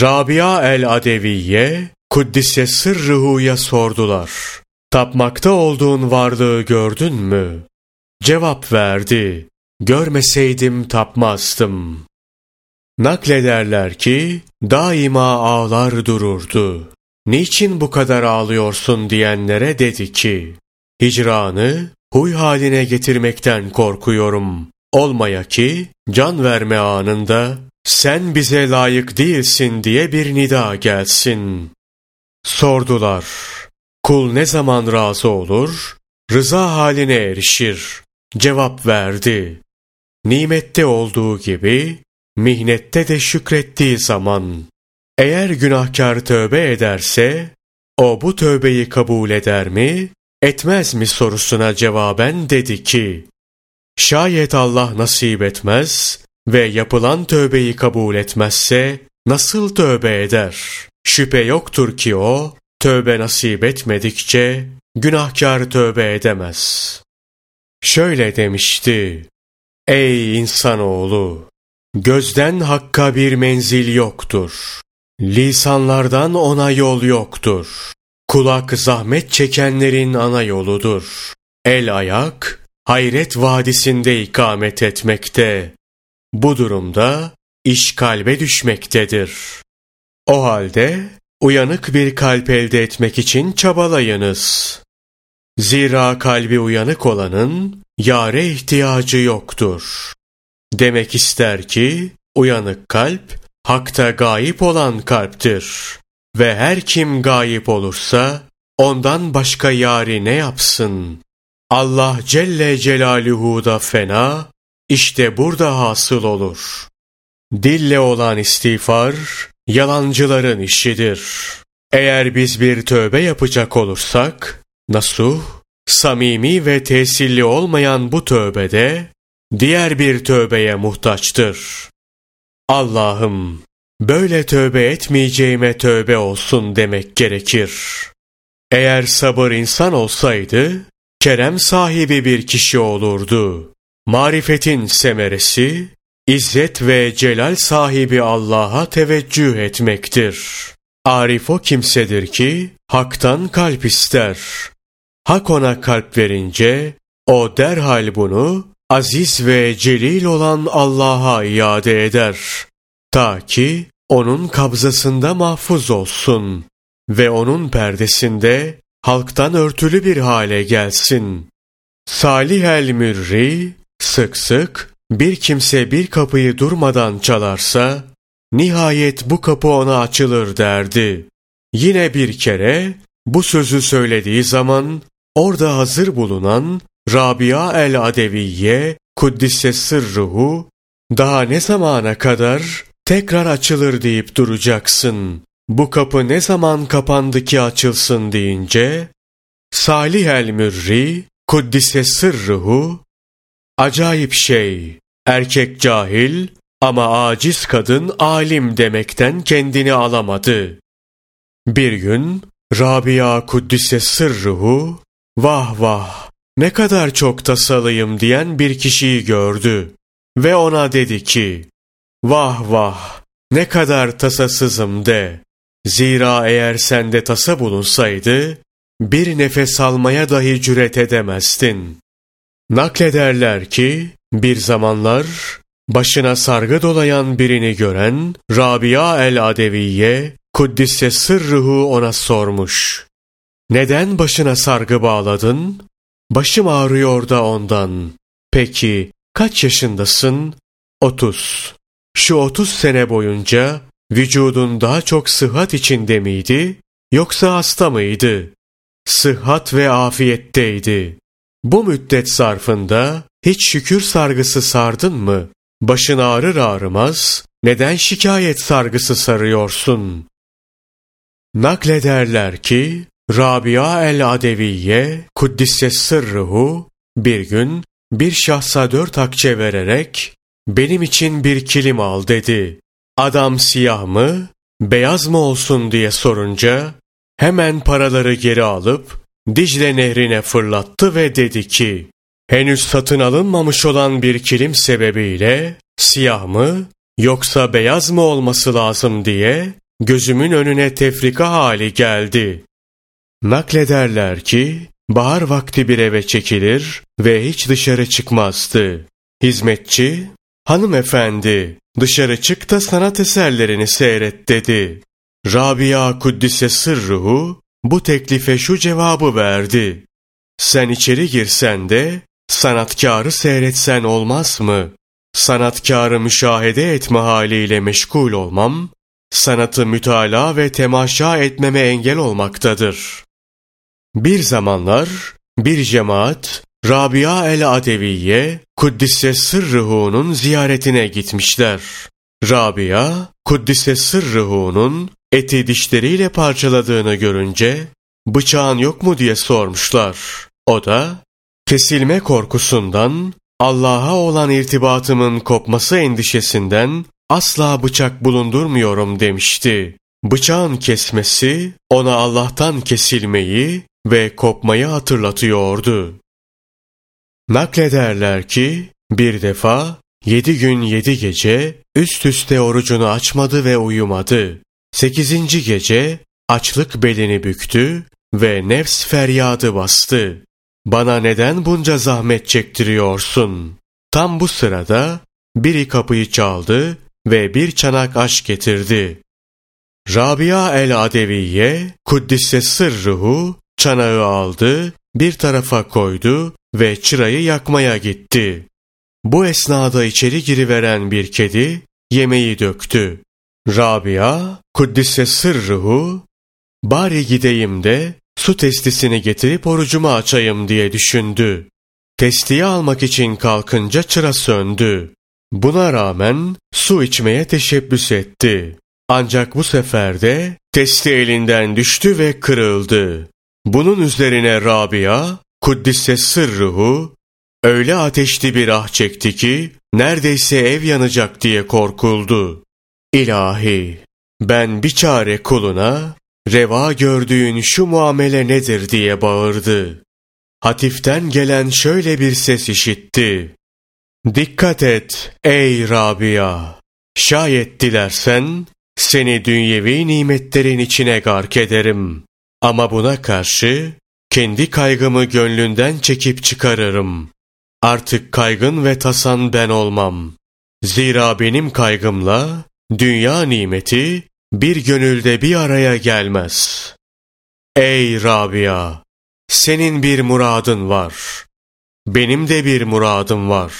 Speaker 1: Rabia el-Adeviye, Kuddise sırrıhuya sordular. Tapmakta olduğun varlığı gördün mü? Cevap verdi. Görmeseydim tapmazdım. Naklederler ki daima ağlar dururdu. Niçin bu kadar ağlıyorsun diyenlere dedi ki, hicranı huy haline getirmekten korkuyorum. Olmaya ki can verme anında sen bize layık değilsin diye bir nida gelsin. Sordular, kul ne zaman razı olur, rıza haline erişir. Cevap verdi, nimette olduğu gibi, mihnette de şükrettiği zaman, eğer günahkar tövbe ederse, o bu tövbeyi kabul eder mi, etmez mi sorusuna cevaben dedi ki, şayet Allah nasip etmez ve yapılan tövbeyi kabul etmezse, nasıl tövbe eder? Şüphe yoktur ki o, tövbe nasip etmedikçe, günahkar tövbe edemez. Şöyle demişti, Ey insanoğlu! Gözden hakka bir menzil yoktur. Lisanlardan ona yol yoktur. Kulak zahmet çekenlerin ana yoludur. El ayak, hayret vadisinde ikamet etmekte. Bu durumda iş kalbe düşmektedir. O halde uyanık bir kalp elde etmek için çabalayınız. Zira kalbi uyanık olanın yare ihtiyacı yoktur. Demek ister ki uyanık kalp hakta gayip olan kalptir. Ve her kim gayip olursa ondan başka yari ne yapsın? Allah Celle Celaluhu da fena, işte burada hasıl olur. Dille olan istiğfar, yalancıların işidir. Eğer biz bir tövbe yapacak olursak, nasuh, samimi ve tesirli olmayan bu tövbede, diğer bir tövbeye muhtaçtır. Allah'ım, böyle tövbe etmeyeceğime tövbe olsun demek gerekir. Eğer sabır insan olsaydı, kerem sahibi bir kişi olurdu. Marifetin semeresi, İzzet ve celal sahibi Allah'a teveccüh etmektir. Arif o kimsedir ki, haktan kalp ister. Hak ona kalp verince, o derhal bunu, aziz ve celil olan Allah'a iade eder. Ta ki, onun kabzasında mahfuz olsun ve onun perdesinde halktan örtülü bir hale gelsin. Salih el Mürri sık sık bir kimse bir kapıyı durmadan çalarsa nihayet bu kapı ona açılır derdi. Yine bir kere bu sözü söylediği zaman orada hazır bulunan Rabia el-Adeviye Kuddise sırruhu daha ne zamana kadar tekrar açılır deyip duracaksın. Bu kapı ne zaman kapandı ki açılsın deyince Salih el-Mürri Kuddise sırruhu Acayip şey, erkek cahil ama aciz kadın alim demekten kendini alamadı. Bir gün Rabia Kuddise sırruhu, vah vah ne kadar çok tasalıyım diyen bir kişiyi gördü. Ve ona dedi ki, vah vah ne kadar tasasızım de. Zira eğer sende tasa bulunsaydı, bir nefes almaya dahi cüret edemezdin. Naklederler ki bir zamanlar başına sargı dolayan birini gören Rabia el-Adeviye Kuddisse sırrıhu ona sormuş. Neden başına sargı bağladın? Başım ağrıyor da ondan. Peki kaç yaşındasın? Otuz. Şu otuz sene boyunca vücudun daha çok sıhhat içinde miydi yoksa hasta mıydı? Sıhhat ve afiyetteydi. Bu müddet zarfında hiç şükür sargısı sardın mı? Başın ağrır ağrımaz, neden şikayet sargısı sarıyorsun? Naklederler ki, Rabia el-Adeviye, Kuddisse sırruhu, bir gün bir şahsa dört akçe vererek, benim için bir kilim al dedi. Adam siyah mı, beyaz mı olsun diye sorunca, hemen paraları geri alıp, Dicle nehrine fırlattı ve dedi ki, henüz satın alınmamış olan bir kilim sebebiyle siyah mı yoksa beyaz mı olması lazım diye gözümün önüne tefrika hali geldi. Naklederler ki bahar vakti bir eve çekilir ve hiç dışarı çıkmazdı. Hizmetçi, hanımefendi dışarı çık da sanat eserlerini seyret dedi. Rabia Kuddise sırruhu bu teklife şu cevabı verdi. Sen içeri girsen de sanatkarı seyretsen olmaz mı? sanatkarı müşahede etme haliyle meşgul olmam, sanatı mütalaa ve temaşa etmeme engel olmaktadır. Bir zamanlar bir cemaat Rabia el-Adeviye Kuddise Sırrıhu'nun ziyaretine gitmişler. Rabia, Kuddise Sırrıhu'nun eti dişleriyle parçaladığını görünce bıçağın yok mu diye sormuşlar. O da kesilme korkusundan Allah'a olan irtibatımın kopması endişesinden asla bıçak bulundurmuyorum demişti. Bıçağın kesmesi ona Allah'tan kesilmeyi ve kopmayı hatırlatıyordu. Naklederler ki bir defa yedi gün yedi gece üst üste orucunu açmadı ve uyumadı. Sekizinci gece açlık belini büktü ve nefs feryadı bastı. Bana neden bunca zahmet çektiriyorsun? Tam bu sırada biri kapıyı çaldı ve bir çanak aş getirdi. Rabia el-Adeviye, Kuddise sırruhu, çanağı aldı, bir tarafa koydu ve çırayı yakmaya gitti. Bu esnada içeri giriveren bir kedi yemeği döktü. Rabia, Kuddise sırruhu, bari gideyim de su testisini getirip orucumu açayım diye düşündü. Testiyi almak için kalkınca çıra söndü. Buna rağmen su içmeye teşebbüs etti. Ancak bu sefer de testi elinden düştü ve kırıldı. Bunun üzerine Rabia, Kuddise sırruhu, öyle ateşli bir ah çekti ki, neredeyse ev yanacak diye korkuldu. İlahi, ben bir çare kuluna, reva gördüğün şu muamele nedir diye bağırdı. Hatiften gelen şöyle bir ses işitti. Dikkat et ey Rabia! Şayet dilersen seni dünyevi nimetlerin içine gark ederim. Ama buna karşı kendi kaygımı gönlünden çekip çıkarırım. Artık kaygın ve tasan ben olmam. Zira benim kaygımla dünya nimeti bir gönülde bir araya gelmez. Ey Rabia! Senin bir muradın var. Benim de bir muradım var.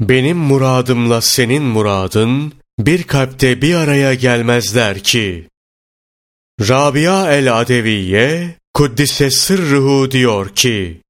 Speaker 1: Benim muradımla senin muradın bir kalpte bir araya gelmezler ki. Rabia el-Adeviye Kuddise sırrıhu diyor ki,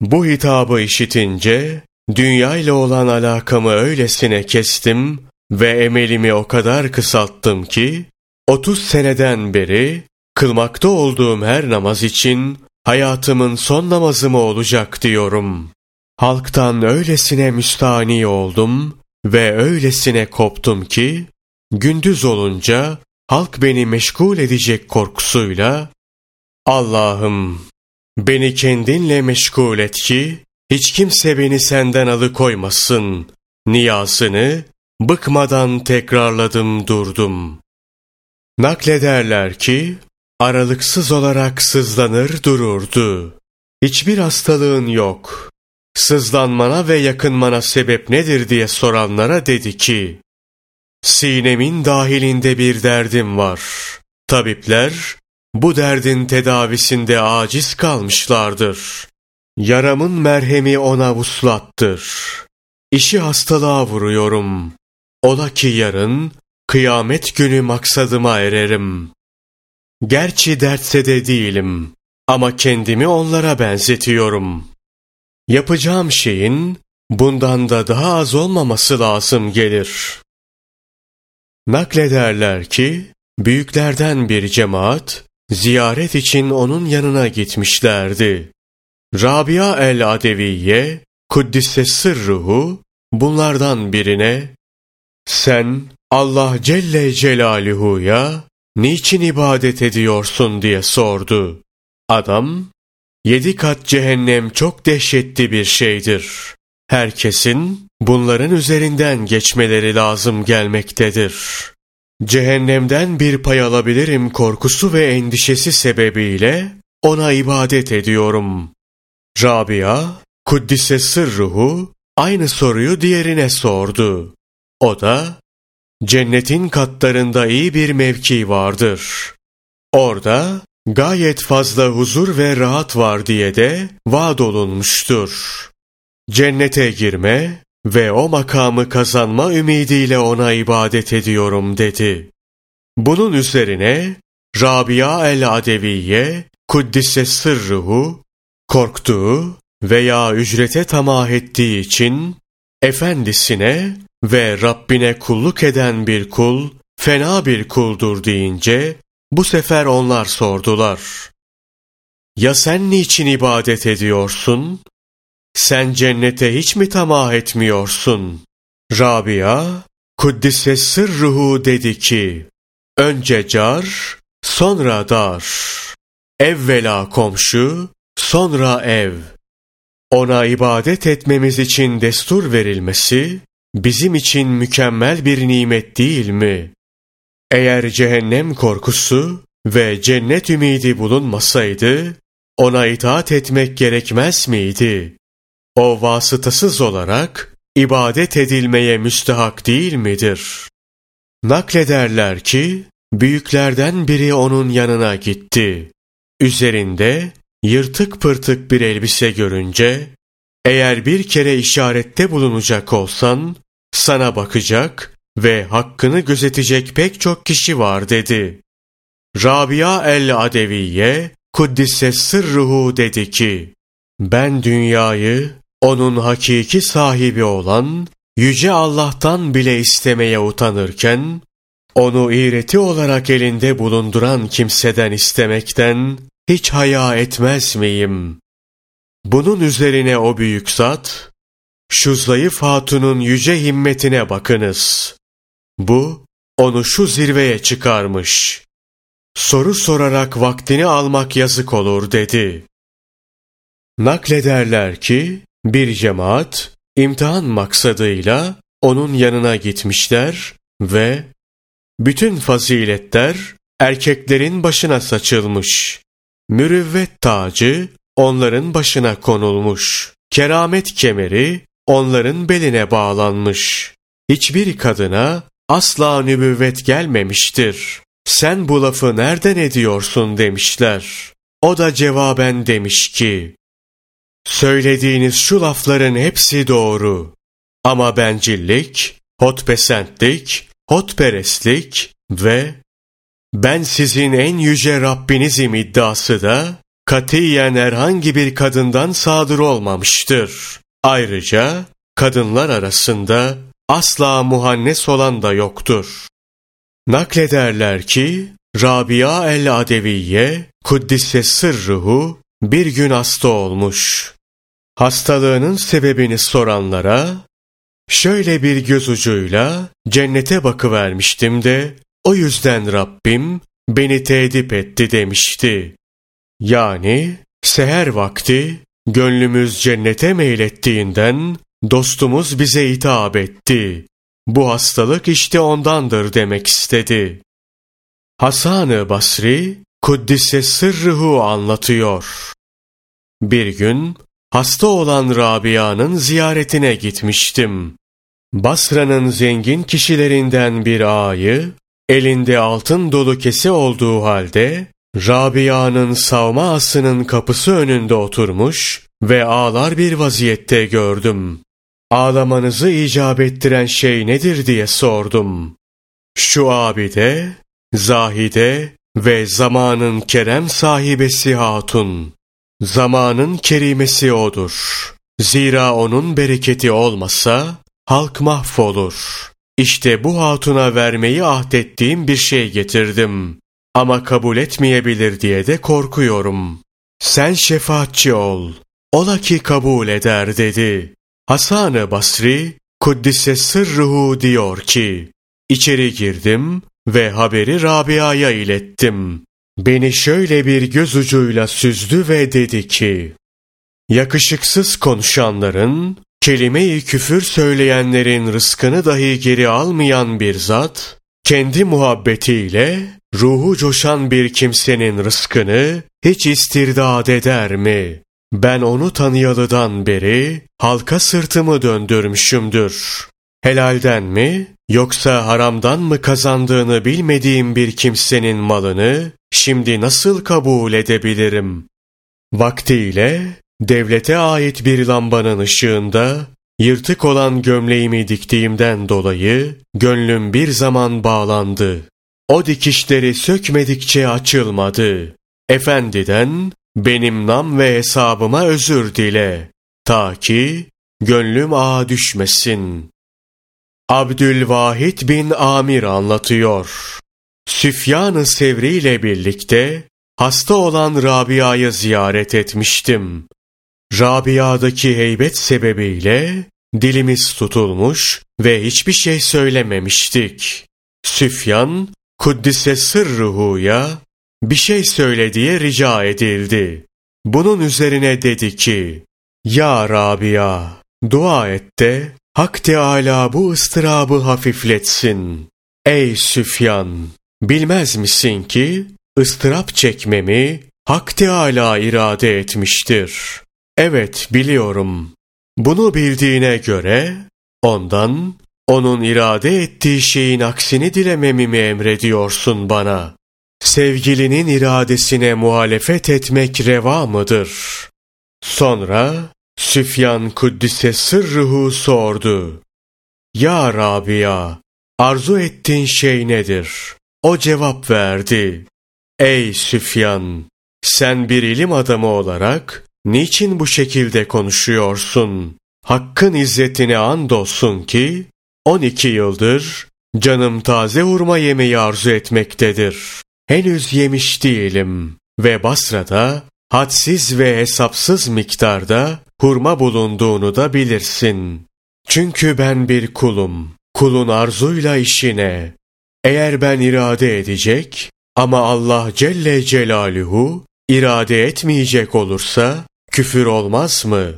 Speaker 1: bu hitabı işitince dünya ile olan alakamı öylesine kestim ve emelimi o kadar kısalttım ki 30 seneden beri kılmakta olduğum her namaz için hayatımın son namazı mı olacak diyorum. Halktan öylesine müstani oldum ve öylesine koptum ki gündüz olunca halk beni meşgul edecek korkusuyla Allah'ım beni kendinle meşgul et ki hiç kimse beni senden alıkoymasın. Niyasını bıkmadan tekrarladım durdum. Naklederler ki aralıksız olarak sızlanır dururdu. Hiçbir hastalığın yok. Sızlanmana ve yakınmana sebep nedir diye soranlara dedi ki, Sinemin dahilinde bir derdim var. Tabipler bu derdin tedavisinde aciz kalmışlardır. Yaramın merhemi ona vuslattır. İşi hastalığa vuruyorum. Ola ki yarın kıyamet günü maksadıma ererim. Gerçi dertse de değilim ama kendimi onlara benzetiyorum. Yapacağım şeyin bundan da daha az olmaması lazım gelir. Naklederler ki büyüklerden bir cemaat ziyaret için onun yanına gitmişlerdi. Rabia el-Adeviye, Kuddise sırruhu, bunlardan birine, sen Allah Celle Celaluhu'ya niçin ibadet ediyorsun diye sordu. Adam, yedi kat cehennem çok dehşetli bir şeydir. Herkesin bunların üzerinden geçmeleri lazım gelmektedir. Cehennemden bir pay alabilirim korkusu ve endişesi sebebiyle ona ibadet ediyorum. Rabia, Kuddise sırruhu aynı soruyu diğerine sordu. O da, cennetin katlarında iyi bir mevki vardır. Orada gayet fazla huzur ve rahat var diye de vaad olunmuştur. Cennete girme, ve o makamı kazanma ümidiyle ona ibadet ediyorum dedi. Bunun üzerine Rabia el-Adeviye Kuddise sırruhu korktuğu veya ücrete tamah ettiği için efendisine ve Rabbine kulluk eden bir kul fena bir kuldur deyince bu sefer onlar sordular. Ya sen niçin ibadet ediyorsun? Sen cennete hiç mi tamah etmiyorsun? Rabia, Kuddise sırruhu dedi ki, önce car, sonra dar. Evvela komşu, sonra ev. Ona ibadet etmemiz için destur verilmesi, bizim için mükemmel bir nimet değil mi? Eğer cehennem korkusu ve cennet ümidi bulunmasaydı, ona itaat etmek gerekmez miydi? O vasıtasız olarak ibadet edilmeye müstehak değil midir? Naklederler ki, büyüklerden biri onun yanına gitti. Üzerinde yırtık pırtık bir elbise görünce, eğer bir kere işarette bulunacak olsan, sana bakacak ve hakkını gözetecek pek çok kişi var dedi. Rabia el-Adeviye, Kuddise sırruhu dedi ki, ben dünyayı onun hakiki sahibi olan Yüce Allah'tan bile istemeye utanırken, onu iğreti olarak elinde bulunduran kimseden istemekten hiç haya etmez miyim? Bunun üzerine o büyük zat, şu zayıf hatunun yüce himmetine bakınız. Bu, onu şu zirveye çıkarmış. Soru sorarak vaktini almak yazık olur dedi. Naklederler ki, bir cemaat, imtihan maksadıyla onun yanına gitmişler ve bütün faziletler erkeklerin başına saçılmış. Mürüvvet tacı onların başına konulmuş. Keramet kemeri onların beline bağlanmış. Hiçbir kadına asla nübüvvet gelmemiştir. Sen bu lafı nereden ediyorsun demişler. O da cevaben demiş ki, Söylediğiniz şu lafların hepsi doğru. Ama bencillik, hotpesentlik, hotperestlik ve ben sizin en yüce Rabbinizim iddiası da katiyen herhangi bir kadından sadır olmamıştır. Ayrıca kadınlar arasında asla muhannes olan da yoktur. Naklederler ki Rabia el-Adeviye Kuddise sırruhu bir gün hasta olmuş. Hastalığının sebebini soranlara şöyle bir göz ucuyla cennete bakıvermiştim de o yüzden Rabbim beni tedip etti demişti. Yani seher vakti gönlümüz cennete meylettiğinden dostumuz bize hitap etti. Bu hastalık işte ondandır demek istedi. Hasan-ı Basri Kuddise sırrıhu anlatıyor. Bir gün hasta olan Rabia'nın ziyaretine gitmiştim. Basra'nın zengin kişilerinden bir ağayı, elinde altın dolu kese olduğu halde, Rabia'nın savma asının kapısı önünde oturmuş ve ağlar bir vaziyette gördüm. Ağlamanızı icap ettiren şey nedir diye sordum. Şu abide, zahide ve zamanın kerem sahibesi hatun. Zamanın kerimesi odur. Zira onun bereketi olmasa halk mahvolur. İşte bu hatuna vermeyi ahdettiğim bir şey getirdim. Ama kabul etmeyebilir diye de korkuyorum. Sen şefaatçi ol. Ola ki kabul eder dedi. Hasan-ı Basri, Kuddise sırruhu diyor ki, İçeri girdim ve haberi Rabia'ya ilettim. Beni şöyle bir göz ucuyla süzdü ve dedi ki, Yakışıksız konuşanların, kelime-i küfür söyleyenlerin rızkını dahi geri almayan bir zat, kendi muhabbetiyle ruhu coşan bir kimsenin rızkını hiç istirdat eder mi? Ben onu tanıyalıdan beri halka sırtımı döndürmüşümdür. Helalden mi yoksa haramdan mı kazandığını bilmediğim bir kimsenin malını şimdi nasıl kabul edebilirim? Vaktiyle devlete ait bir lambanın ışığında Yırtık olan gömleğimi diktiğimden dolayı gönlüm bir zaman bağlandı. O dikişleri sökmedikçe açılmadı. Efendiden benim nam ve hesabıma özür dile. Ta ki gönlüm ağa düşmesin. Abdülvahid bin Amir anlatıyor. Süfyan-ı Sevri ile birlikte hasta olan Rabia'yı ziyaret etmiştim. Rabia'daki heybet sebebiyle dilimiz tutulmuş ve hiçbir şey söylememiştik. Süfyan, Kuddise Sırruhu'ya bir şey söyle diye rica edildi. Bunun üzerine dedi ki, Ya Rabia, dua et de Hak Teâlâ bu ıstırabı hafifletsin. Ey Süfyan, bilmez misin ki ıstırap çekmemi Hak Teâlâ irade etmiştir. Evet biliyorum. Bunu bildiğine göre ondan onun irade ettiği şeyin aksini dilememi mi emrediyorsun bana? Sevgilinin iradesine muhalefet etmek reva mıdır? Sonra Süfyan Kuddise sırrıhu sordu. Ya Rabia, arzu ettiğin şey nedir? O cevap verdi. Ey Süfyan, sen bir ilim adamı olarak niçin bu şekilde konuşuyorsun? Hakkın izzetine andolsun ki 12 yıldır canım taze hurma yemeği arzu etmektedir. Henüz yemiş değilim ve Basra'da hadsiz ve hesapsız miktarda hurma bulunduğunu da bilirsin. Çünkü ben bir kulum, kulun arzuyla işine. Eğer ben irade edecek ama Allah Celle Celaluhu irade etmeyecek olursa küfür olmaz mı?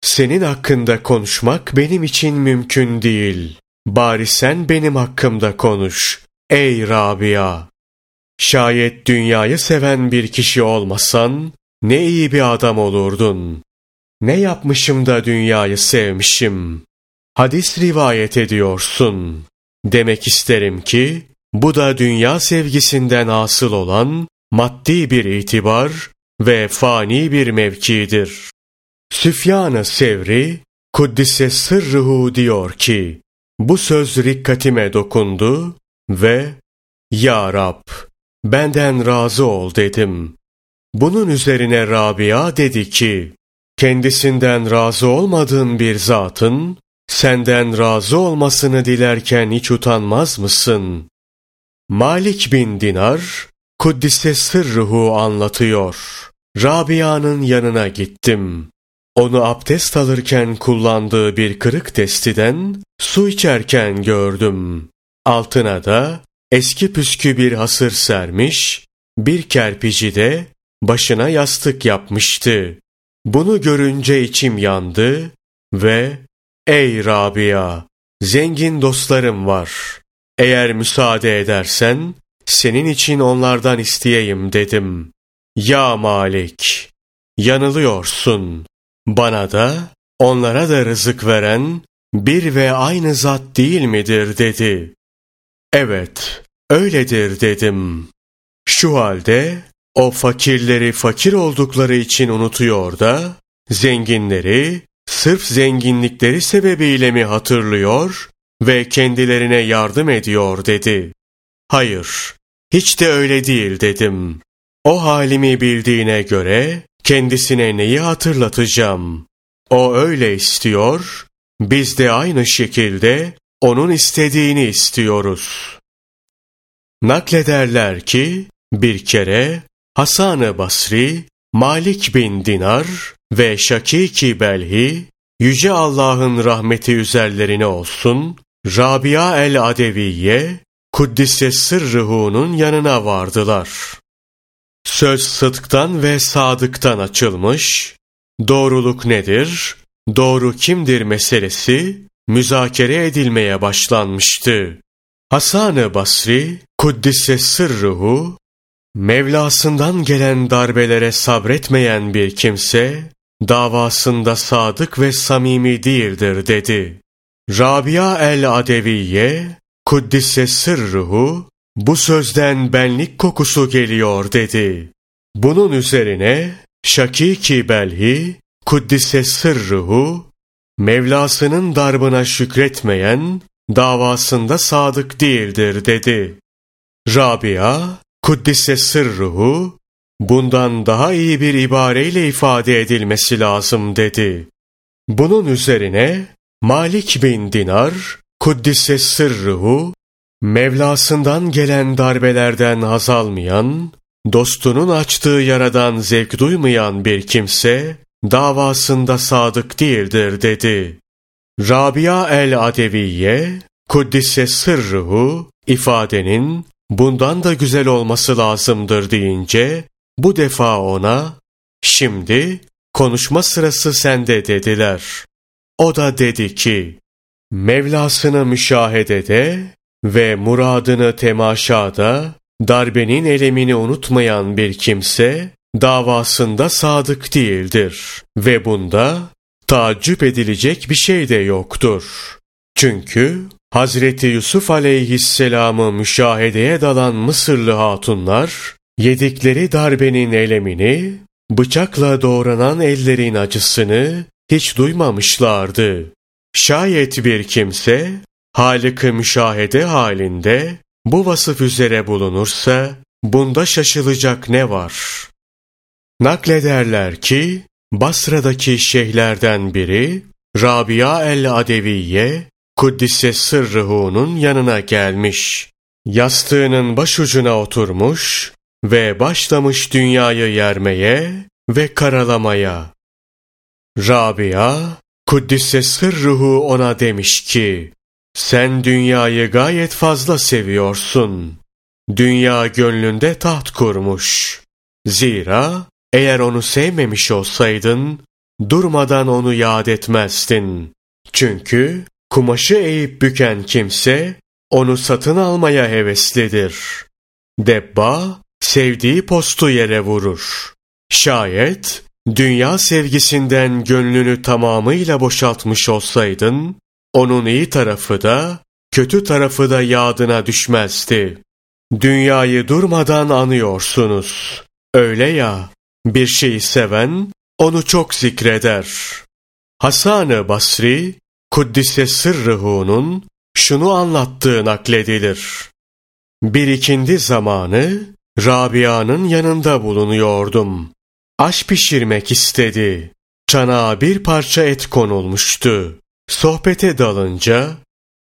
Speaker 1: Senin hakkında konuşmak benim için mümkün değil. Bari sen benim hakkımda konuş. Ey Rabia! Şayet dünyayı seven bir kişi olmasan, ne iyi bir adam olurdun. Ne yapmışım da dünyayı sevmişim. Hadis rivayet ediyorsun. Demek isterim ki, bu da dünya sevgisinden asıl olan maddi bir itibar ve fani bir mevkidir. Süfyan-ı Sevri, Kuddise Sırrıhu diyor ki, bu söz rikkatime dokundu ve Ya Rab, benden razı ol dedim. Bunun üzerine Rabia dedi ki, kendisinden razı olmadığın bir zatın, senden razı olmasını dilerken hiç utanmaz mısın? Malik bin Dinar, Kuddise Sırruhu anlatıyor. Rabia'nın yanına gittim. Onu abdest alırken kullandığı bir kırık testiden su içerken gördüm. Altına da eski püskü bir hasır sermiş, bir kerpici de başına yastık yapmıştı. Bunu görünce içim yandı ve ''Ey Rabia, zengin dostlarım var. Eğer müsaade edersen senin için onlardan isteyeyim.'' dedim. ''Ya Malik, yanılıyorsun. Bana da onlara da rızık veren bir ve aynı zat değil midir?'' dedi. ''Evet, öyledir.'' dedim. Şu halde o fakirleri fakir oldukları için unutuyor da, zenginleri sırf zenginlikleri sebebiyle mi hatırlıyor ve kendilerine yardım ediyor dedi. Hayır, hiç de öyle değil dedim. O halimi bildiğine göre kendisine neyi hatırlatacağım? O öyle istiyor, biz de aynı şekilde onun istediğini istiyoruz. Naklederler ki bir kere Hasan-ı Basri, Malik bin Dinar ve Şakiki Belhi, Yüce Allah'ın rahmeti üzerlerine olsun, Rabia el-Adeviye, Kuddise Sırrıhu'nun yanına vardılar. Söz sıdktan ve sadıktan açılmış, doğruluk nedir, doğru kimdir meselesi müzakere edilmeye başlanmıştı. Hasan-ı Basri, Kuddise Sırruhu, Mevlasından gelen darbelere sabretmeyen bir kimse, davasında sadık ve samimi değildir dedi. Rabia el-Adeviye, Kuddise sırruhu, bu sözden benlik kokusu geliyor dedi. Bunun üzerine Şakiki Belhi, Kuddise sırruhu, Mevlasının darbına şükretmeyen, davasında sadık değildir dedi. Rabia, Kuddise sırruhu, bundan daha iyi bir ibareyle ifade edilmesi lazım dedi. Bunun üzerine Malik bin Dinar, Kuddise sırruhu, Mevlasından gelen darbelerden haz almayan, dostunun açtığı yaradan zevk duymayan bir kimse, davasında sadık değildir dedi. Rabia el-Adeviye, Kuddise sırruhu, ifadenin bundan da güzel olması lazımdır deyince, bu defa ona, şimdi konuşma sırası sende dediler. O da dedi ki, Mevlasını müşahedede ve muradını temaşada, darbenin elemini unutmayan bir kimse, davasında sadık değildir ve bunda tacip edilecek bir şey de yoktur. Çünkü Hazreti Yusuf aleyhisselamı müşahedeye dalan Mısırlı hatunlar, yedikleri darbenin elemini, bıçakla doğranan ellerin acısını hiç duymamışlardı. Şayet bir kimse, Halık'ı müşahede halinde bu vasıf üzere bulunursa, bunda şaşılacak ne var? Naklederler ki, Basra'daki şeyhlerden biri, Rabia el-Adeviye, Kuddise Sırrıhu'nun yanına gelmiş. Yastığının başucuna oturmuş ve başlamış dünyayı yermeye ve karalamaya. Rabia, Kuddise Sırrıhu ona demiş ki, sen dünyayı gayet fazla seviyorsun. Dünya gönlünde taht kurmuş. Zira eğer onu sevmemiş olsaydın, durmadan onu yad etmezdin. Çünkü kumaşı eğip büken kimse, onu satın almaya heveslidir. Debba, sevdiği postu yere vurur. Şayet, dünya sevgisinden gönlünü tamamıyla boşaltmış olsaydın, onun iyi tarafı da, kötü tarafı da yadına düşmezdi. Dünyayı durmadan anıyorsunuz. Öyle ya, bir şeyi seven, onu çok zikreder. Hasan-ı Basri, Kuddise Sırrıhu'nun şunu anlattığı nakledilir. Bir ikindi zamanı, Rabia'nın yanında bulunuyordum. Aş pişirmek istedi. Çanağa bir parça et konulmuştu. Sohbete dalınca,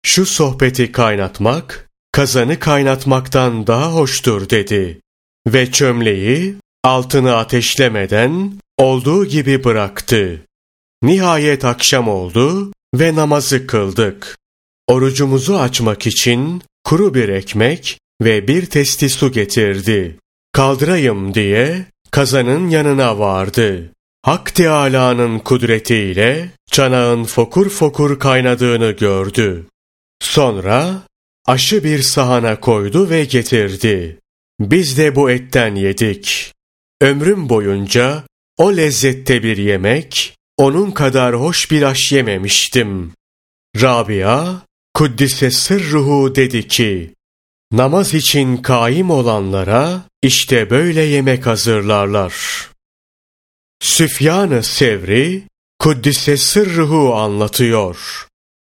Speaker 1: şu sohbeti kaynatmak, kazanı kaynatmaktan daha hoştur dedi. Ve çömleği altını ateşlemeden olduğu gibi bıraktı. Nihayet akşam oldu ve namazı kıldık. Orucumuzu açmak için kuru bir ekmek ve bir testi su getirdi. Kaldırayım diye kazanın yanına vardı. Hak Teâlâ'nın kudretiyle çanağın fokur fokur kaynadığını gördü. Sonra aşı bir sahana koydu ve getirdi. Biz de bu etten yedik. Ömrüm boyunca o lezzette bir yemek, onun kadar hoş bir aş yememiştim. Rabia, Kuddise sırruhu dedi ki, namaz için kaim olanlara işte böyle yemek hazırlarlar. Süfyan-ı Sevri, Kuddise sırruhu anlatıyor.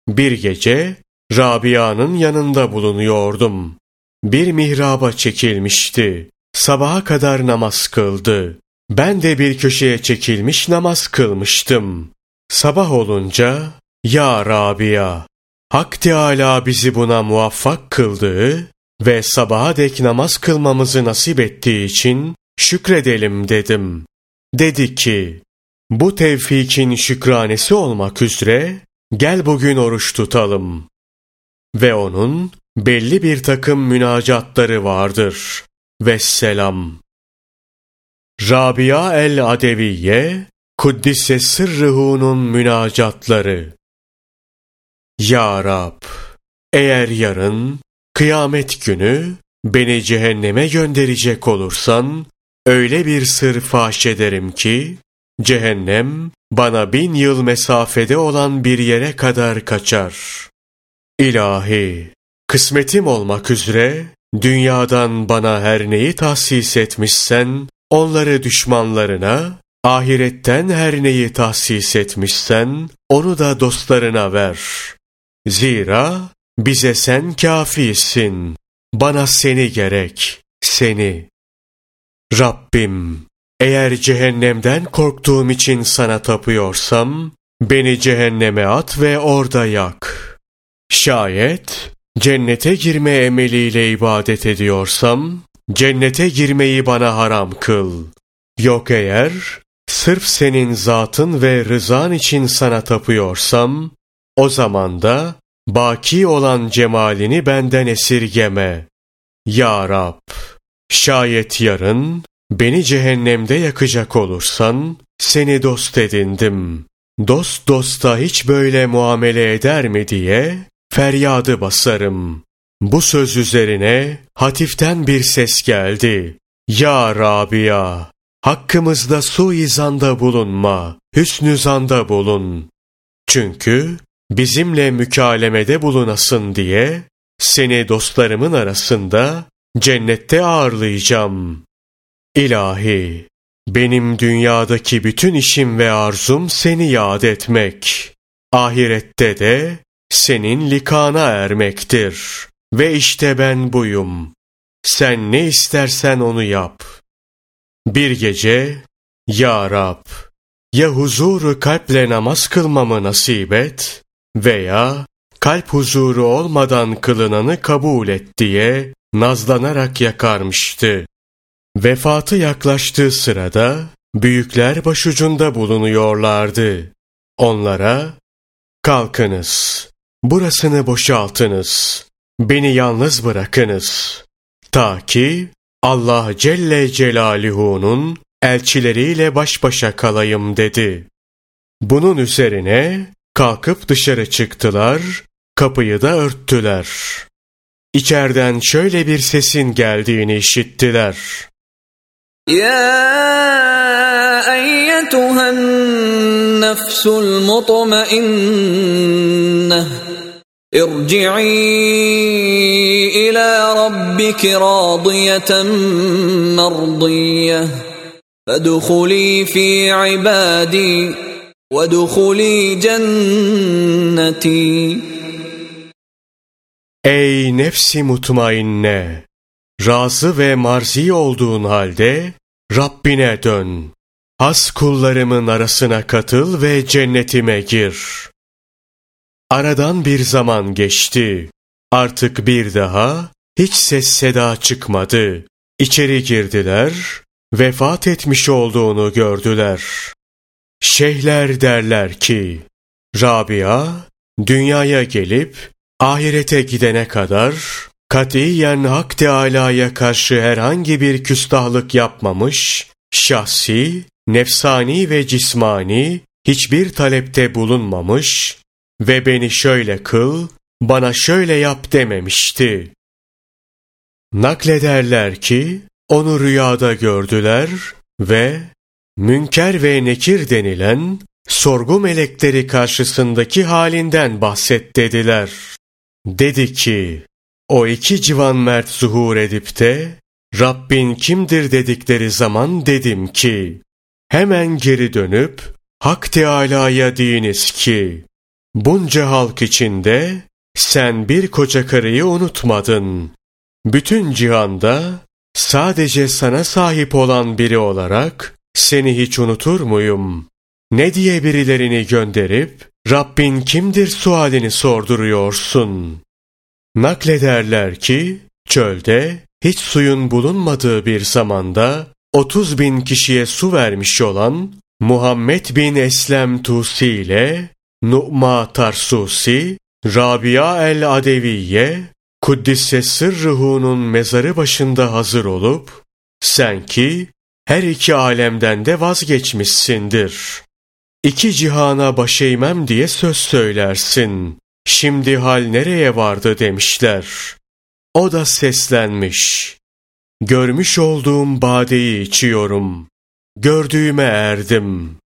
Speaker 1: Bir gece Rabia'nın yanında bulunuyordum. Bir mihraba çekilmişti. Sabaha kadar namaz kıldı. Ben de bir köşeye çekilmiş namaz kılmıştım. Sabah olunca, Ya Rabia, Hak Teâlâ bizi buna muvaffak kıldığı ve sabaha dek namaz kılmamızı nasip ettiği için şükredelim dedim. Dedi ki, bu tevfikin şükranesi olmak üzere gel bugün oruç tutalım. Ve onun belli bir takım münacatları vardır. Vesselam. Rabia el-Adeviye, Kuddise Sırrıhu'nun münacatları. Ya Rab, eğer yarın, kıyamet günü, beni cehenneme gönderecek olursan, öyle bir sır fahş ederim ki, cehennem, bana bin yıl mesafede olan bir yere kadar kaçar. İlahi, kısmetim olmak üzere, dünyadan bana her neyi tahsis etmişsen, onları düşmanlarına ahiretten her neyi tahsis etmişsen, onu da dostlarına ver. Zira bize sen kafisin, bana seni gerek, seni. Rabbim, eğer cehennemden korktuğum için sana tapıyorsam, beni cehenneme at ve orada yak. Şayet cennete girme emeliyle ibadet ediyorsam, cennete girmeyi bana haram kıl. Yok eğer, sırf senin zatın ve rızan için sana tapıyorsam, o zaman da baki olan cemalini benden esirgeme. Ya Rab, şayet yarın beni cehennemde yakacak olursan, seni dost edindim. Dost dosta hiç böyle muamele eder mi diye feryadı basarım. Bu söz üzerine hatiften bir ses geldi. Ya Rabia, hakkımızda suizanda bulunma, hüsnü zanda bulun. Çünkü bizimle mükalemede bulunasın diye seni dostlarımın arasında cennette ağırlayacağım. İlahi, benim dünyadaki bütün işim ve arzum seni yad etmek. Ahirette de senin likana ermektir. Ve işte ben buyum. Sen ne istersen onu yap. Bir gece, Ya Rab, ya huzuru kalple namaz kılmamı nasip et veya kalp huzuru olmadan kılınanı kabul et diye nazlanarak yakarmıştı. Vefatı yaklaştığı sırada büyükler başucunda bulunuyorlardı. Onlara, kalkınız, burasını boşaltınız, Beni yalnız bırakınız. Ta ki Allah Celle Celaluhu'nun elçileriyle baş başa kalayım dedi. Bunun üzerine kalkıp dışarı çıktılar, kapıyı da örttüler. İçeriden şöyle bir sesin geldiğini işittiler.
Speaker 2: Ya eyyetühen nefsul mutmainneh İrci'i ila rabbiki radiyeten merdiyeh. Fedhuli fi ibadi ve dhuli cenneti.
Speaker 1: Ey nefsi mutmainne! Razı ve marzi olduğun halde Rabbine dön. Has kullarımın arasına katıl ve cennetime gir.'' Aradan bir zaman geçti. Artık bir daha hiç ses seda çıkmadı. İçeri girdiler, vefat etmiş olduğunu gördüler. Şeyhler derler ki, Rabia, dünyaya gelip ahirete gidene kadar katiyen Hak Teâlâ'ya karşı herhangi bir küstahlık yapmamış, şahsi, nefsani ve cismani hiçbir talepte bulunmamış ve beni şöyle kıl, bana şöyle yap dememişti. Naklederler ki, onu rüyada gördüler ve münker ve nekir denilen sorgu melekleri karşısındaki halinden bahset dediler. Dedi ki, o iki civan mert zuhur edip de, Rabbin kimdir dedikleri zaman dedim ki, hemen geri dönüp, Hak Teâlâ'ya diyiniz ki, bunca halk içinde, sen bir koca karıyı unutmadın. Bütün cihanda, sadece sana sahip olan biri olarak, seni hiç unutur muyum? Ne diye birilerini gönderip, Rabbin kimdir sualini sorduruyorsun? Naklederler ki, çölde hiç suyun bulunmadığı bir zamanda 30 bin kişiye su vermiş olan Muhammed bin Eslem Tusi ile Nu'ma Tarsusi, Rabia el-Adeviye, Kuddisse Sırrıhu'nun mezarı başında hazır olup, sen ki her iki alemden de vazgeçmişsindir. İki cihana baş eğmem diye söz söylersin. Şimdi hal nereye vardı demişler. O da seslenmiş. Görmüş olduğum badeyi içiyorum. Gördüğüme erdim.